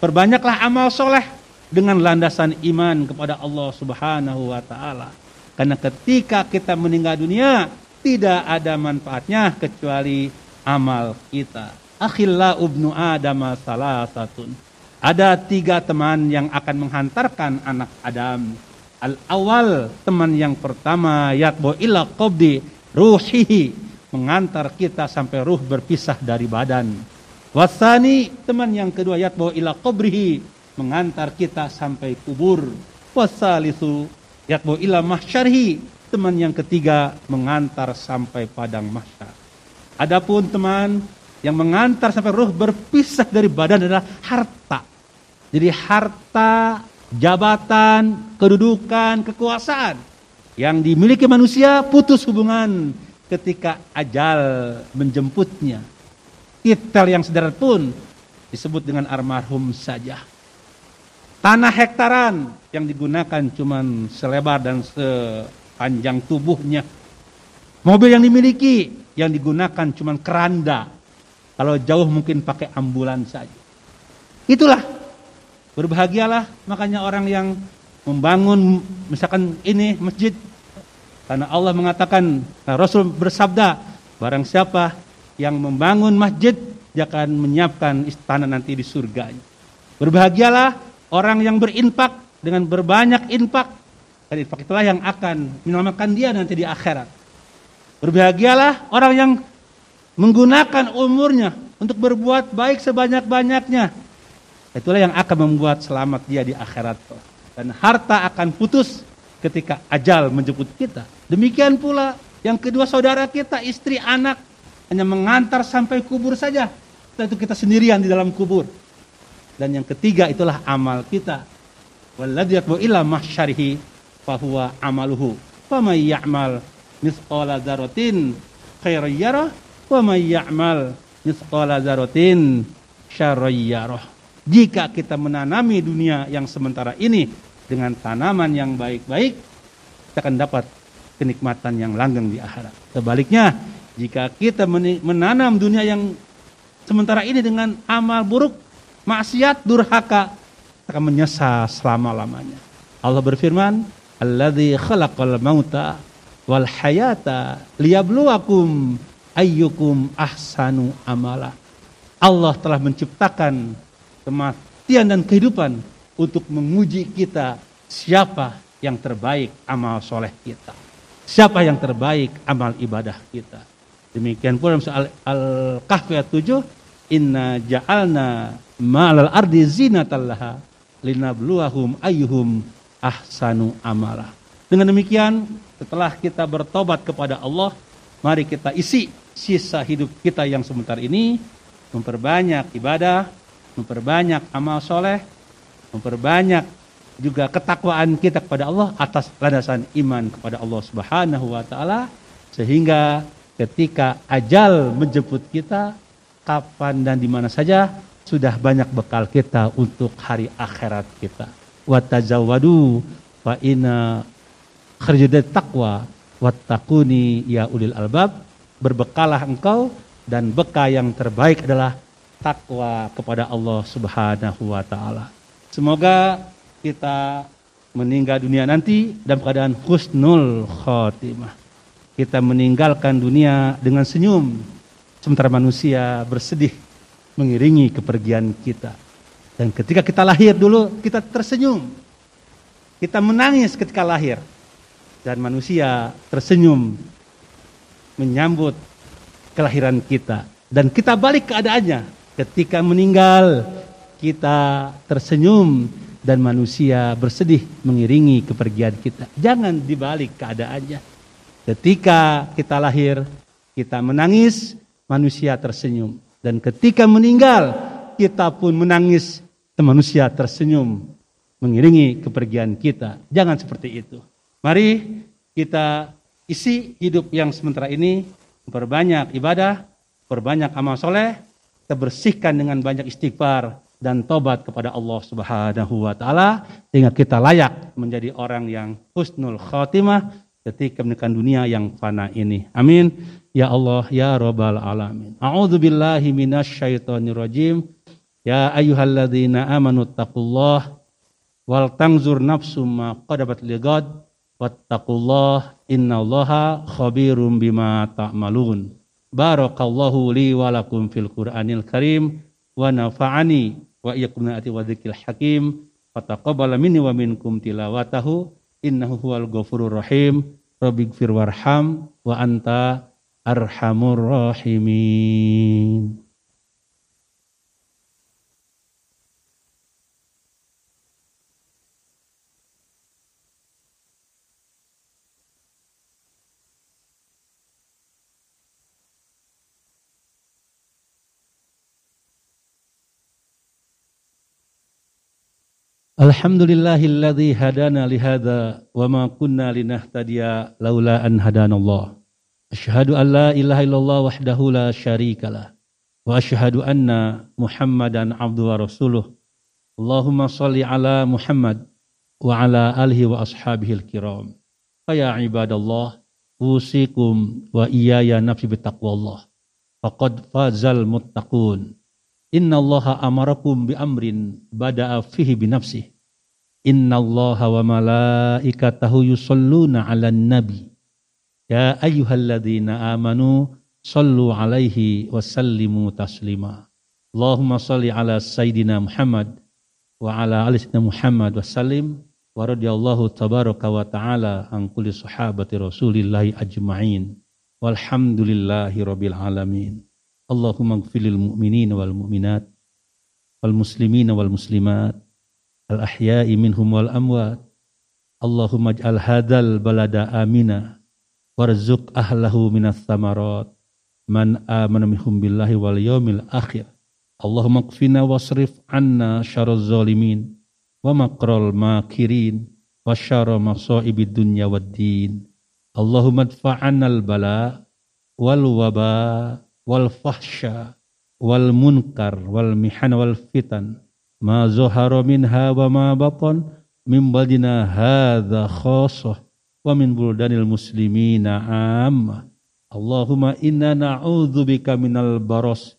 perbanyaklah amal soleh dengan landasan iman kepada Allah Subhanahu wa taala. Karena ketika kita meninggal dunia, tidak ada manfaatnya kecuali amal kita. Akhillah ubnu Adam salah satun ada tiga teman yang akan menghantarkan anak Adam. Al-awal, teman yang pertama, yatbo ila qobdi ruhihi, mengantar kita sampai ruh berpisah dari badan. Wasani, teman yang kedua, yatbo ila qobrihi, mengantar kita sampai kubur. Wasalisu, yatbo ila mahsyarhi, teman yang ketiga, mengantar sampai padang mahsyar. Adapun teman yang mengantar sampai ruh berpisah dari badan adalah harta jadi harta, jabatan, kedudukan, kekuasaan yang dimiliki manusia putus hubungan ketika ajal menjemputnya. Titel yang sederhana pun disebut dengan almarhum saja. Tanah hektaran yang digunakan cuma selebar dan sepanjang tubuhnya. Mobil yang dimiliki yang digunakan cuma keranda. Kalau jauh mungkin pakai ambulan saja. Itulah Berbahagialah makanya orang yang membangun misalkan ini masjid karena Allah mengatakan nah Rasul bersabda barang siapa yang membangun masjid dia akan menyiapkan istana nanti di surga. Berbahagialah orang yang berinfak dengan berbanyak infak dan infak itulah yang akan menyelamatkan dia nanti di akhirat. Berbahagialah orang yang menggunakan umurnya untuk berbuat baik sebanyak-banyaknya Itulah yang akan membuat selamat dia di akhirat. Dan harta akan putus ketika ajal menjemput kita. Demikian pula yang kedua saudara kita, istri, anak hanya mengantar sampai kubur saja. Setelah itu kita sendirian di dalam kubur. Dan yang ketiga itulah amal kita. Walladhi yatbu ila mahsyarihi fahuwa amaluhu. Famay ya'mal misqala dzaratin khairan wa may ya'mal misqala dzaratin syarran yarah. Jika kita menanami dunia yang sementara ini dengan tanaman yang baik-baik, kita akan dapat kenikmatan yang langgeng di akhirat. Sebaliknya, jika kita menanam dunia yang sementara ini dengan amal buruk, maksiat, durhaka, akan menyesal selama-lamanya. Allah berfirman, "Alladzi khalaqal mauta wal hayata liyabluwakum ayyukum ahsanu amala. Allah telah menciptakan kematian dan kehidupan untuk menguji kita siapa yang terbaik amal soleh kita. Siapa yang terbaik amal ibadah kita. Demikian pula soal Al-Kahfi ayat 7, inna ja'alna ma'al ardi zinatallaha linabluwahum ayyuhum ahsanu amala. Dengan demikian, setelah kita bertobat kepada Allah, mari kita isi sisa hidup kita yang sebentar ini memperbanyak ibadah, memperbanyak amal soleh, memperbanyak juga ketakwaan kita kepada Allah atas landasan iman kepada Allah Subhanahu wa taala sehingga ketika ajal menjemput kita kapan dan di mana saja sudah banyak bekal kita untuk hari akhirat kita. Wa tazawwadu fa inna taqwa wattaquni ya ulil albab berbekalah engkau dan bekal yang terbaik adalah takwa kepada Allah Subhanahu wa taala. Semoga kita meninggal dunia nanti dalam keadaan husnul khotimah. Kita meninggalkan dunia dengan senyum, sementara manusia bersedih mengiringi kepergian kita. Dan ketika kita lahir dulu, kita tersenyum. Kita menangis ketika lahir. Dan manusia tersenyum menyambut kelahiran kita. Dan kita balik keadaannya. Ketika meninggal, kita tersenyum dan manusia bersedih mengiringi kepergian kita. Jangan dibalik keadaannya. Ketika kita lahir, kita menangis, manusia tersenyum. Dan ketika meninggal, kita pun menangis, dan manusia tersenyum mengiringi kepergian kita. Jangan seperti itu. Mari kita isi hidup yang sementara ini, memperbanyak ibadah, perbanyak amal soleh, kita bersihkan dengan banyak istighfar, dan tobat kepada Allah Subhanahu wa taala sehingga kita layak menjadi orang yang husnul khotimah ketika menekan dunia yang fana ini. Amin. Ya Allah ya rabbal alamin. A'udzu billahi minasyaitonir rajim. Ya ayyuhalladzina amanu wal tanzur nafsum ma qadabat ligad wattaqullah innallaha khabirum bima ta'malun. Barakallahu li wa lakum fil Qur'anil Karim wa nafa'ani wa iyyakum ati wa dzikril hakim. Fataqabbal minni wa minkum tilawatahu. Innahu huwal ghafurur rahim. Rabbighfir warham wa anta arhamur rahimin Alhamdulillahilladzi hadana lihada wa ma kunna linahtadiya laula an hadanallah. Asyhadu an la ilaha illallah wahdahu la syarikalah wa asyhadu anna Muhammadan abdu wa rasuluh. Allahumma salli ala Muhammad wa ala alihi wa ashabihi kiram. Faya ibadallah usikum wa iyaya nafsi bitaqwallah. Faqad fazal muttaqun. Inna Allah amarakum bi amrin bada'a fihi bi nafsih. Inna Allah wa malaikatahu yusalluna ala nabi. Ya ayyuhalladzina amanu sallu alaihi wa sallimu taslima. Allahumma salli ala Sayyidina Muhammad wa ala ali Sayyidina Muhammad wa sallim wa radiyallahu tabaraka wa ta'ala an kulli sahabati rasulillahi ajma'in walhamdulillahi rabbil alamin. Allahumma gfirlil mu'minin wal mu'minat wal muslimin wal muslimat al ahya'i minhum wal amwat. Allahumma ij'al hadzal balada amina warzuq ahlahu minas samarat. Man amana minhum wal yaumil akhir. Allahumma kfina wasrif anna syarraz zalimin wa makral makirin wa syarra masaibid dunya wad din. Allahumma dfa'anna al bala wal waba wal fahsya wal munkar wal mihan wal fitan. Ma zuhara minha wa ma batan min badina hadza khasah wa min buldanil muslimina amma. Allahumma inna na'udzubika minal baros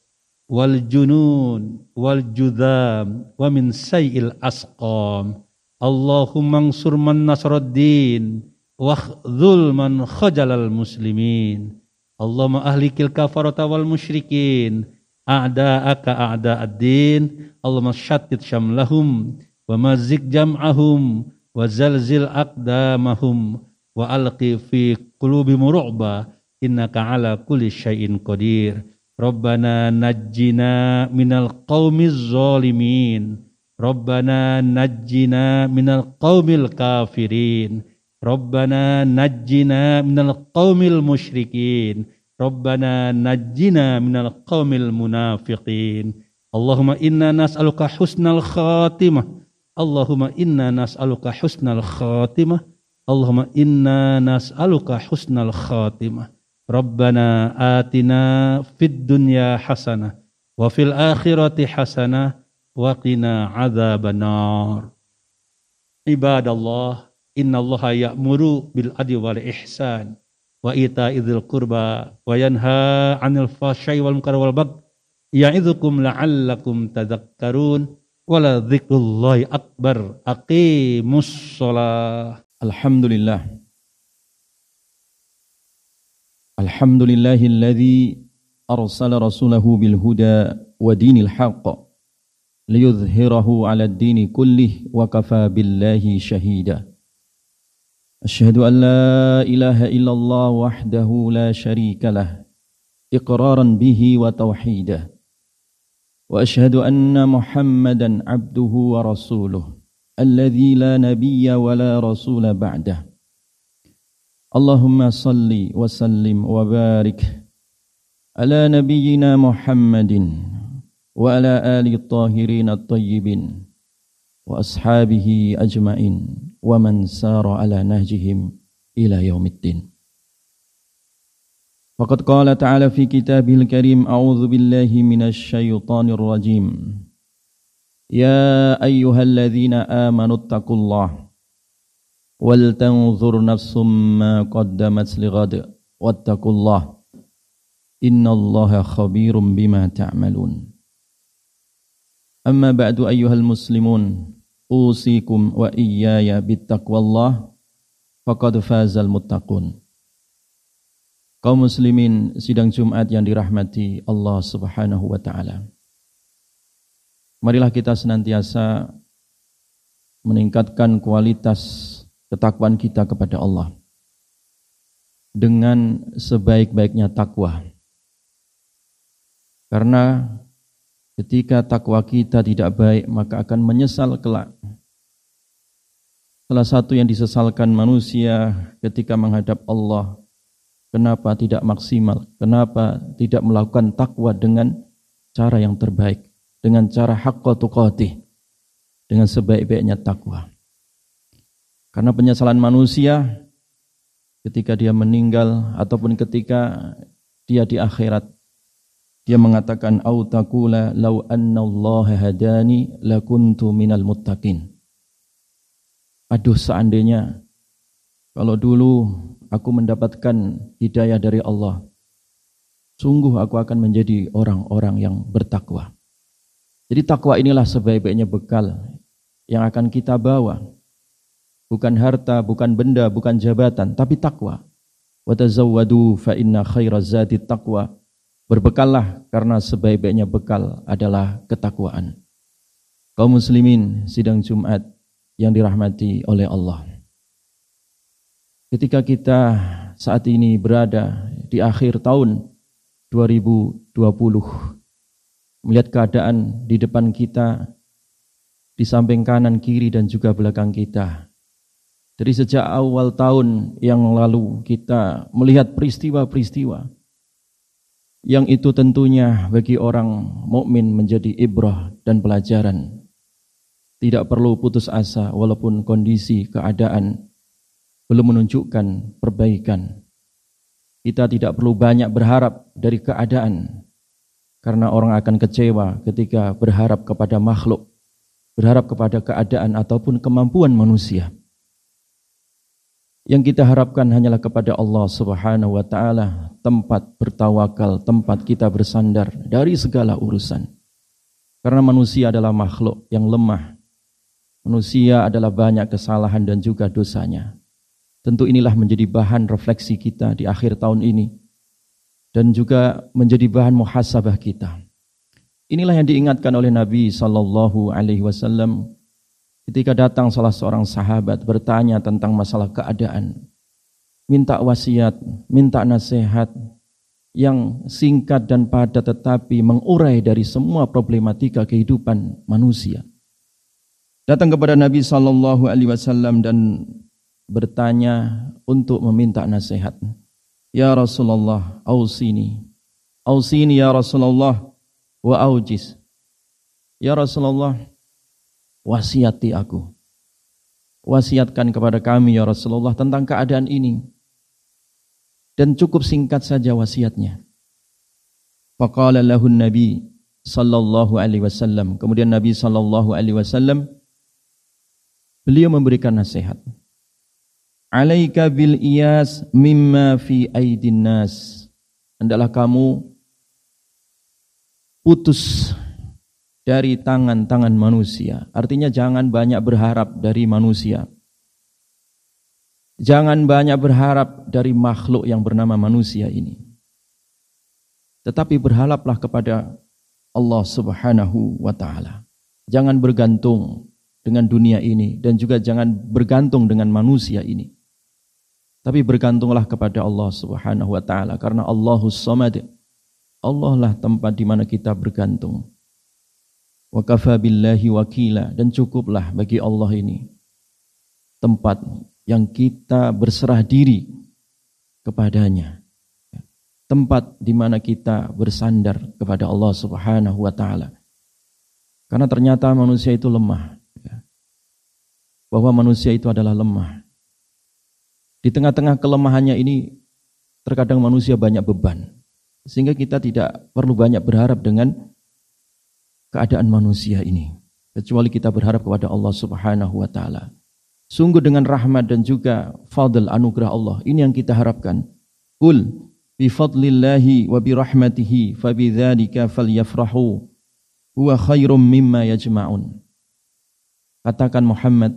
wal junun wal judam wa min sayil asqam. Allahumma ansur man nasraddin wa khzul man khajalal muslimin. Allahumma ahlikil kafarata wal musyrikin a'da'aka a'da'ad-din Allahumma syatit syamlahum wa mazik jam'ahum wa zalzil aqdamahum wa alqi fi qulubi muru'ba innaka ala kulli syai'in qadir. Rabbana najjina minal qaumiz zalimin. Rabbana najjina minal qaumil kafirin. Rabbana najjina minal qaumil musyrikin. Rabbana najjina minal qaumil munafiqin. Allahumma inna nas'aluka husnal khatimah. Allahumma inna nas'aluka husnal khatimah. Allahumma inna nas'aluka husnal khatimah. Rabbana atina fid dunya hasanah wa fil akhirati hasanah wa qina adzabannar. Ibadallah إن الله يأمر بالعدل والإحسان وإيتاء ذي القربى وينهى عن الفحشاء والمنكر والبغي يعظكم لعلكم تذكرون ولذكر الله أكبر. أقيموا الصلاة. الحمد لله. الحمد لله الذي أرسل رسوله بالهدى ودين الحق ليظهره على الدين كله وكفى بالله شهيدا. أشهد أن لا إله إلا الله وحده لا شريك له إقرارا به وتوحيدا وأشهد أن محمدا عبده ورسوله الذي لا نبي ولا رسول بعده. اللهم صل وسلم وبارك على نبينا محمد وعلى آل الطاهرين الطيبين. وأصحابه أجمعين ومن سار على نهجهم إلى يوم الدين. فقد قال تعالى في كتابه الكريم أعوذ بالله من الشيطان الرجيم. يا أيها الذين آمنوا اتقوا الله ولتنظر نفس ما قدمت لغد واتقوا الله إن الله خبير بما تعملون. أما بعد أيها المسلمون usikum wa iyaya bittaqwallah faqad fazal muttaqun. Kaum muslimin sidang Jumat yang dirahmati Allah Subhanahu wa taala. Marilah kita senantiasa meningkatkan kualitas ketakwaan kita kepada Allah dengan sebaik-baiknya takwa. Karena Ketika takwa kita tidak baik, maka akan menyesal kelak. Salah satu yang disesalkan manusia ketika menghadap Allah, kenapa tidak maksimal, kenapa tidak melakukan takwa dengan cara yang terbaik, dengan cara haqqa tuqatih, dengan sebaik-baiknya takwa. Karena penyesalan manusia ketika dia meninggal ataupun ketika dia di akhirat dia mengatakan au taqula law anna Allah hadani lakuntu minal muttaqin. Aduh seandainya kalau dulu aku mendapatkan hidayah dari Allah, sungguh aku akan menjadi orang-orang yang bertakwa. Jadi takwa inilah sebaik-baiknya bekal yang akan kita bawa. Bukan harta, bukan benda, bukan jabatan, tapi takwa. Wa tazawwadu fa inna khairaz zati taqwa Berbekallah karena sebaik-baiknya bekal adalah ketakwaan. Kaum muslimin sidang Jumat yang dirahmati oleh Allah. Ketika kita saat ini berada di akhir tahun 2020 melihat keadaan di depan kita di samping kanan kiri dan juga belakang kita dari sejak awal tahun yang lalu kita melihat peristiwa-peristiwa yang itu tentunya bagi orang mukmin menjadi ibrah dan pelajaran. Tidak perlu putus asa walaupun kondisi keadaan belum menunjukkan perbaikan. Kita tidak perlu banyak berharap dari keadaan karena orang akan kecewa ketika berharap kepada makhluk, berharap kepada keadaan ataupun kemampuan manusia. Yang kita harapkan hanyalah kepada Allah Subhanahu wa taala, tempat bertawakal, tempat kita bersandar dari segala urusan. Karena manusia adalah makhluk yang lemah. Manusia adalah banyak kesalahan dan juga dosanya. Tentu inilah menjadi bahan refleksi kita di akhir tahun ini dan juga menjadi bahan muhasabah kita. Inilah yang diingatkan oleh Nabi sallallahu alaihi wasallam ketika datang salah seorang sahabat bertanya tentang masalah keadaan. Minta wasiat, minta nasihat yang singkat dan padat tetapi mengurai dari semua problematika kehidupan manusia. Datang kepada Nabi sallallahu alaihi wasallam dan bertanya untuk meminta nasihat. Ya Rasulullah, ausini. Ausini ya Rasulullah wa aujis. Ya Rasulullah, wasiati aku. Wasiatkan kepada kami ya Rasulullah tentang keadaan ini. Dan cukup singkat saja wasiatnya. Faqala lahu Nabi sallallahu alaihi wasallam. Kemudian Nabi sallallahu alaihi wasallam beliau memberikan nasihat alaika bil iyas mimma fi aidin nas hendaklah kamu putus dari tangan-tangan manusia. Artinya jangan banyak berharap dari manusia. Jangan banyak berharap dari makhluk yang bernama manusia ini. Tetapi berharaplah kepada Allah Subhanahu wa taala. Jangan bergantung dengan dunia ini dan juga jangan bergantung dengan manusia ini. Tapi bergantunglah kepada Allah Subhanahu wa taala. Karena Allahus Samad. Allah lah tempat di mana kita bergantung. Wa kafa wakila dan cukuplah bagi Allah ini tempat yang kita berserah diri kepadanya. Tempat di mana kita bersandar kepada Allah Subhanahu wa taala. Karena ternyata manusia itu lemah. Bahwa manusia itu adalah lemah di tengah-tengah kelemahannya ini terkadang manusia banyak beban. Sehingga kita tidak perlu banyak berharap dengan keadaan manusia ini. Kecuali kita berharap kepada Allah subhanahu wa ta'ala. Sungguh dengan rahmat dan juga fadl anugerah Allah. Ini yang kita harapkan. Qul bi fadlillahi wa bi rahmatihi fa bidzalika falyafrahu huwa khairum mimma yajma'un. Katakan Muhammad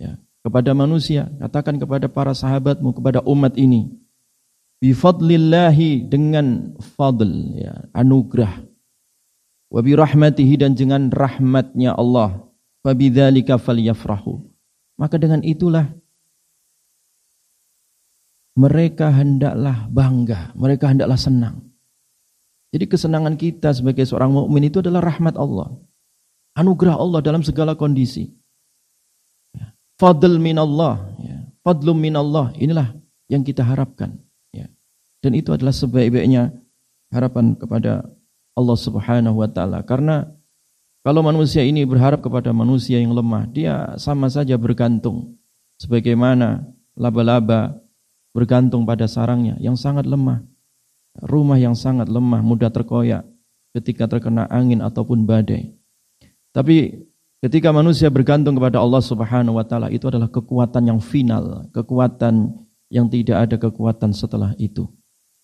ya, kepada manusia, katakan kepada para sahabatmu, kepada umat ini. Bifadlillahi dengan fadl, ya, anugerah. Wabi rahmatihi dan dengan rahmatnya Allah. Fabidzalika falyafrahu. Maka dengan itulah mereka hendaklah bangga, mereka hendaklah senang. Jadi kesenangan kita sebagai seorang mukmin itu adalah rahmat Allah. Anugerah Allah dalam segala kondisi fadl minallah ya. fadlum minallah inilah yang kita harapkan ya. dan itu adalah sebaik-baiknya harapan kepada Allah Subhanahu wa taala. Karena kalau manusia ini berharap kepada manusia yang lemah dia sama saja bergantung. Sebagaimana laba-laba bergantung pada sarangnya yang sangat lemah. Rumah yang sangat lemah mudah terkoyak ketika terkena angin ataupun badai. Tapi Ketika manusia bergantung kepada Allah Subhanahu wa taala itu adalah kekuatan yang final, kekuatan yang tidak ada kekuatan setelah itu.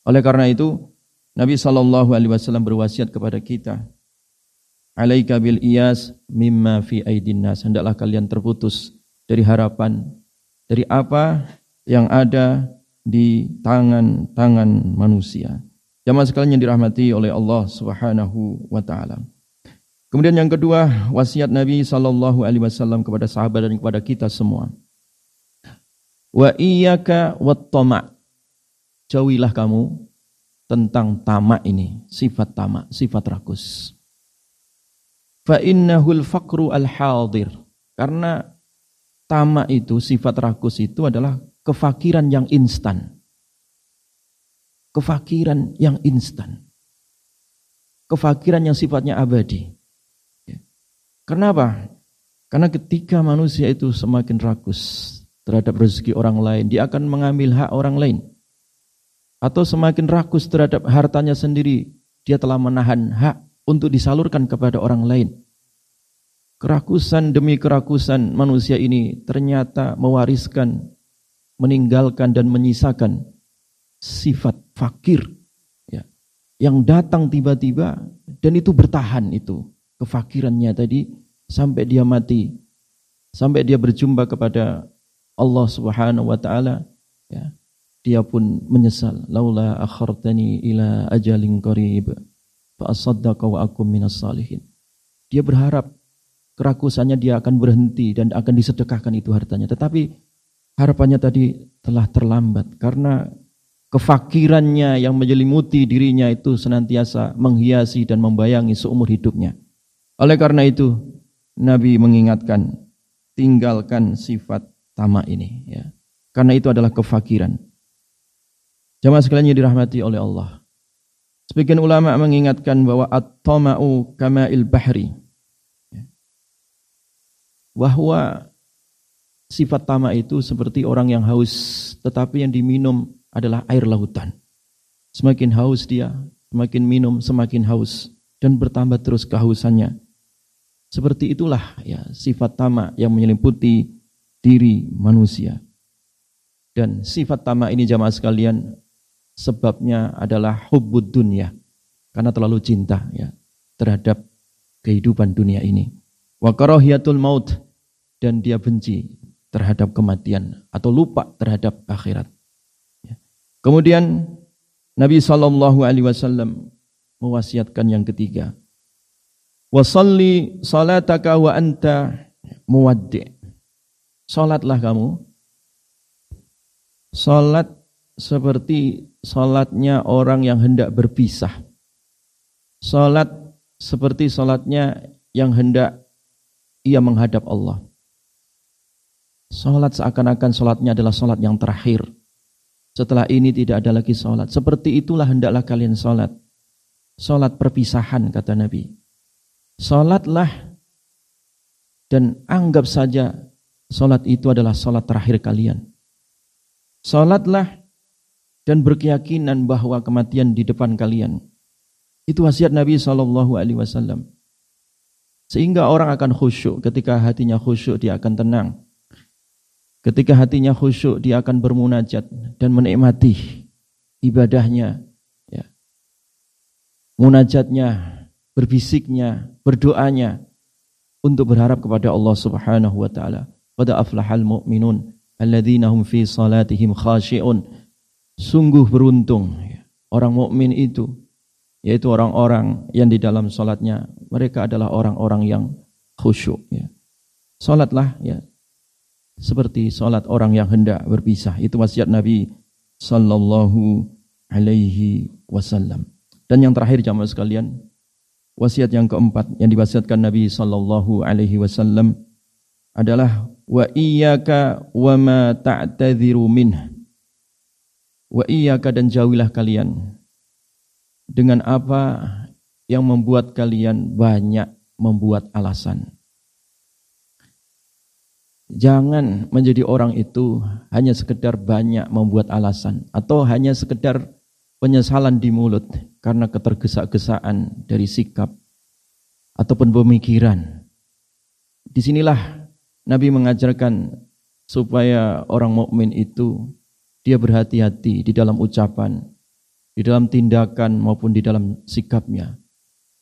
Oleh karena itu, Nabi sallallahu alaihi wasallam berwasiat kepada kita, "Alaika bil iyas mimma fi aidin nas." Hendaklah kalian terputus dari harapan dari apa yang ada di tangan-tangan manusia. Jamaah sekalian yang dirahmati oleh Allah Subhanahu wa taala. Kemudian yang kedua, wasiat Nabi sallallahu alaihi wasallam kepada sahabat dan kepada kita semua. Wa iyyaka wat. Jauhilah kamu tentang tamak ini, sifat tamak, sifat rakus. Fa innahul faqru al hadir. Karena tamak itu, sifat rakus itu adalah kefakiran yang instan. Kefakiran yang instan. Kefakiran yang sifatnya abadi. Kenapa? Karena ketika manusia itu semakin rakus terhadap rezeki orang lain, dia akan mengambil hak orang lain. Atau semakin rakus terhadap hartanya sendiri, dia telah menahan hak untuk disalurkan kepada orang lain. Kerakusan demi kerakusan manusia ini ternyata mewariskan, meninggalkan dan menyisakan sifat fakir ya, yang datang tiba-tiba dan itu bertahan itu kefakirannya tadi sampai dia mati, sampai dia berjumpa kepada Allah Subhanahu wa taala ya, dia pun menyesal. Laula akhartani ila ajalin qarib fa asaddaqa wa akum minas salihin. Dia berharap kerakusannya dia akan berhenti dan akan disedekahkan itu hartanya. Tetapi harapannya tadi telah terlambat karena kefakirannya yang menyelimuti dirinya itu senantiasa menghiasi dan membayangi seumur hidupnya. Oleh karena itu, Nabi mengingatkan, tinggalkan sifat tamak ini. Ya. Karena itu adalah kefakiran. Jamaah sekalian yang dirahmati oleh Allah. Sebagian ulama mengingatkan bahwa at-tama'u kama'il bahri. Bahwa sifat tamak itu seperti orang yang haus, tetapi yang diminum adalah air lautan. Semakin haus dia, semakin minum semakin haus dan bertambah terus kehausannya. Seperti itulah ya sifat tamak yang menyelimuti diri manusia. Dan sifat tamak ini jamaah sekalian sebabnya adalah hubbud dunia karena terlalu cinta ya terhadap kehidupan dunia ini. Wa karahiyatul maut dan dia benci terhadap kematian atau lupa terhadap akhirat. Kemudian Nabi Shallallahu Alaihi Wasallam mewasiatkan yang ketiga, wasalli salataka wa anta muwaddi. Salatlah kamu. Salat seperti salatnya orang yang hendak berpisah. Salat seperti salatnya yang hendak ia menghadap Allah. Salat seakan-akan salatnya adalah salat yang terakhir setelah ini tidak ada lagi sholat. Seperti itulah hendaklah kalian sholat. Sholat perpisahan kata Nabi. Sholatlah dan anggap saja sholat itu adalah sholat terakhir kalian. Sholatlah dan berkeyakinan bahwa kematian di depan kalian. Itu wasiat Nabi Shallallahu Alaihi Wasallam. Sehingga orang akan khusyuk. Ketika hatinya khusyuk, dia akan tenang. Ketika hatinya khusyuk, dia akan bermunajat dan menikmati ibadahnya, ya. munajatnya, berbisiknya, berdoanya untuk berharap kepada Allah Subhanahu wa taala. Pada aflahal mu'minun alladzina hum fi salatihim khashi'un. Sungguh beruntung orang mukmin itu yaitu orang-orang yang di dalam salatnya mereka adalah orang-orang yang khusyuk ya. Ya seperti sholat orang yang hendak berpisah. Itu wasiat Nabi Sallallahu Alaihi Wasallam. Dan yang terakhir jamaah sekalian, wasiat yang keempat yang diwasiatkan Nabi Sallallahu Alaihi Wasallam adalah wa iyyaka wa ma ta'tadhiru minh. Wa iyyaka dan jauhilah kalian dengan apa yang membuat kalian banyak membuat alasan. Jangan menjadi orang itu hanya sekedar banyak membuat alasan atau hanya sekedar penyesalan di mulut karena ketergesa-gesaan dari sikap ataupun pemikiran. Di sinilah Nabi mengajarkan supaya orang mukmin itu dia berhati-hati di dalam ucapan, di dalam tindakan maupun di dalam sikapnya.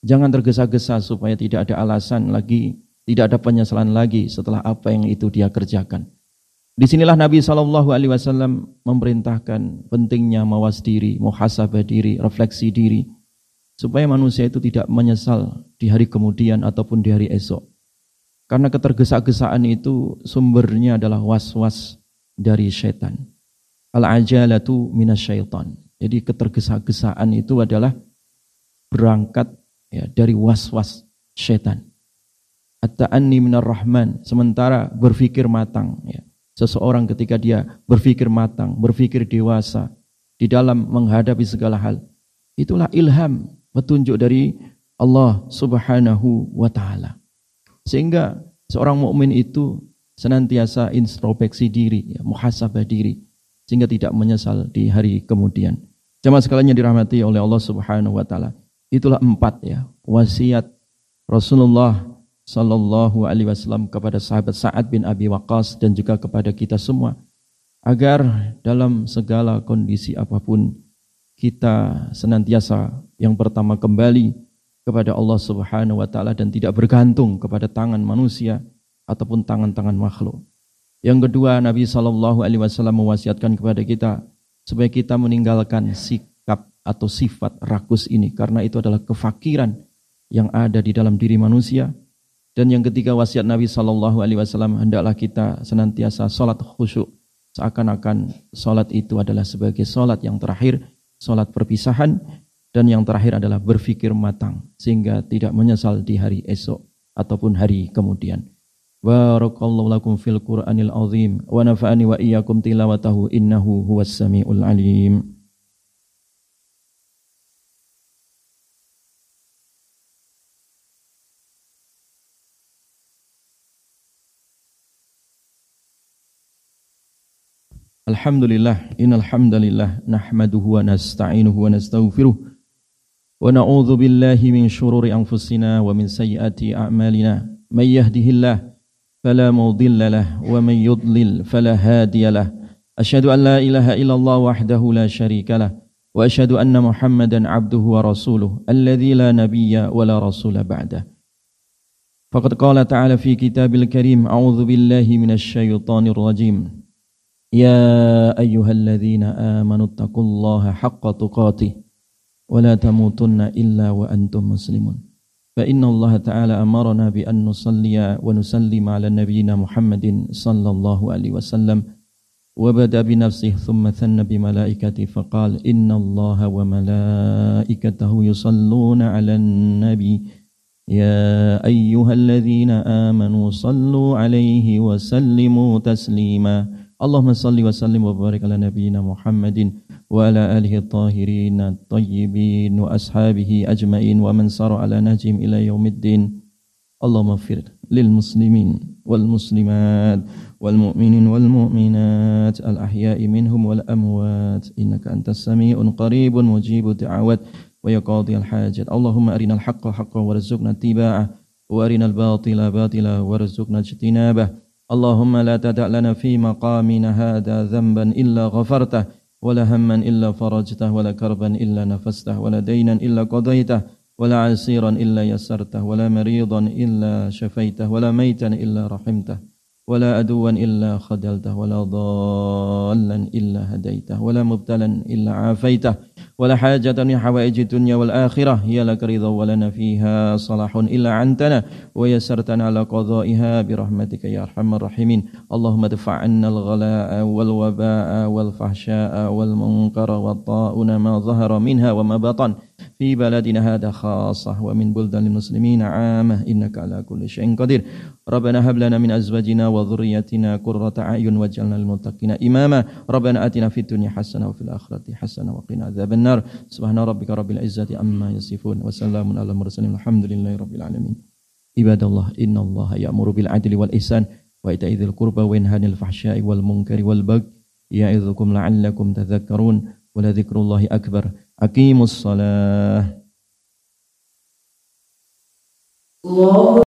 Jangan tergesa-gesa supaya tidak ada alasan lagi tidak ada penyesalan lagi setelah apa yang itu dia kerjakan. Di sinilah Nabi Shallallahu Alaihi Wasallam memerintahkan pentingnya mawas diri, muhasabah diri, refleksi diri, supaya manusia itu tidak menyesal di hari kemudian ataupun di hari esok. Karena ketergesa-gesaan itu sumbernya adalah was-was dari setan. Al-ajalatu minasyaitan. Jadi ketergesa-gesaan itu adalah berangkat ya, dari was-was setan at-ta'anni minar rahman sementara berpikir matang ya. Seseorang ketika dia berpikir matang, berpikir dewasa di dalam menghadapi segala hal, itulah ilham, petunjuk dari Allah Subhanahu wa taala. Sehingga seorang mukmin itu senantiasa introspeksi diri, ya, muhasabah diri sehingga tidak menyesal di hari kemudian. Jemaah sekalian yang dirahmati oleh Allah Subhanahu wa taala. Itulah empat ya wasiat Rasulullah sallallahu alaihi wasallam kepada sahabat Sa'ad bin Abi Waqqas dan juga kepada kita semua agar dalam segala kondisi apa pun kita senantiasa yang pertama kembali kepada Allah Subhanahu wa taala dan tidak bergantung kepada tangan manusia ataupun tangan-tangan makhluk. Yang kedua, Nabi Shallallahu Alaihi Wasallam mewasiatkan kepada kita supaya kita meninggalkan sikap atau sifat rakus ini karena itu adalah kefakiran yang ada di dalam diri manusia. Dan yang ketiga wasiat Nabi Shallallahu Alaihi Wasallam hendaklah kita senantiasa sholat khusyuk seakan-akan sholat itu adalah sebagai sholat yang terakhir, sholat perpisahan dan yang terakhir adalah berfikir matang sehingga tidak menyesal di hari esok ataupun hari kemudian. بارك الله لكم في القرآن العظيم ونفعني وإياكم تلاوته إنه هو السميع العليم الحمد لله إن الحمد لله نحمده ونستعينه ونستغفره ونعوذ بالله من شرور أنفسنا ومن سيئات أعمالنا من يهده الله فلا مضل له ومن يضلل فلا هادي له. أشهد أن لا إله إلا الله وحده لا شريك له وأشهد أن محمدا عبده ورسوله الذي لا نبي ولا رسول بعده. فقد قال تعالى في كتاب الكريم أعوذ بالله من الشيطان الرجيم. يا أيها الذين آمنوا اتقوا الله حق تقاته ولا تموتن إلا وأنتم مسلمون. فإن الله تعالى أمرنا بأن نصلي ونسلم على نبينا محمد صلى الله عليه وسلم وبدأ بنفسه ثم ثن بملائكته فقال إن الله وملائكته يصلون على النبي. يا أيها الذين آمنوا صلوا عليه وسلموا تسليما. اللهم صل وسلم وبارك على نبينا محمد وعلى آله الطاهرين الطيبين وأصحابه أجمعين ومن سار على نهجهم إلى يوم الدين. اللهم اغفر للمسلمين والمسلمات والمؤمنين والمؤمنات الأحياء منهم والأموات. إنك أنت السميع قريب مجيب الدعوات ويقاضي الحاجات اللهم أرنا الحق حقا وارزقنا اتباعه وأرنا الباطل باطلا وارزقنا اجتنابه. اللهم لا تدع لنا في مقامنا هذا ذنبا إلا غفرته ولا هما إلا فرجته ولا كربا إلا نفسته ولا دينا إلا قضيته ولا عسيرا إلا يسرته ولا مريضا إلا شفيته ولا ميتا إلا رحمته ولا أدوا إلا خدلته ولا ضالا إلا هديته ولا مبتلا إلا عافيته. ولا حاجة من حوائج الدنيا والآخرة. هي لك رضا ولنا فيها صلاح إلا عنتنا ويسرتنا على قضائها برحمتك يا أرحم الراحمين. اللهم ادفع عنا الغلاء والوباء والفحشاء والمنكر والطاعون ما ظهر منها وما بطن. في بلدنا هذا خاصة ومن بلدان المسلمين عامة. إنك على كل شيء قدير. ربنا هب لنا من أزواجنا وذريتنا قرة أعين واجعلنا للمتقين إماما. ربنا آتنا في الدنيا حسنة وفي الآخرة حسنة وقنا عذاب النار. سبحان ربك رب العزة عما يصفون وسلام على المرسلين الحمد لله رب العالمين. عباد الله إن الله يأمر بالعدل والإحسان وإيتاء ذي القربى وينهى عن الفحشاء والمنكر والبغي يعظكم لعلكم تذكرون ولذكر الله أكبر. أقيموا الصلاة.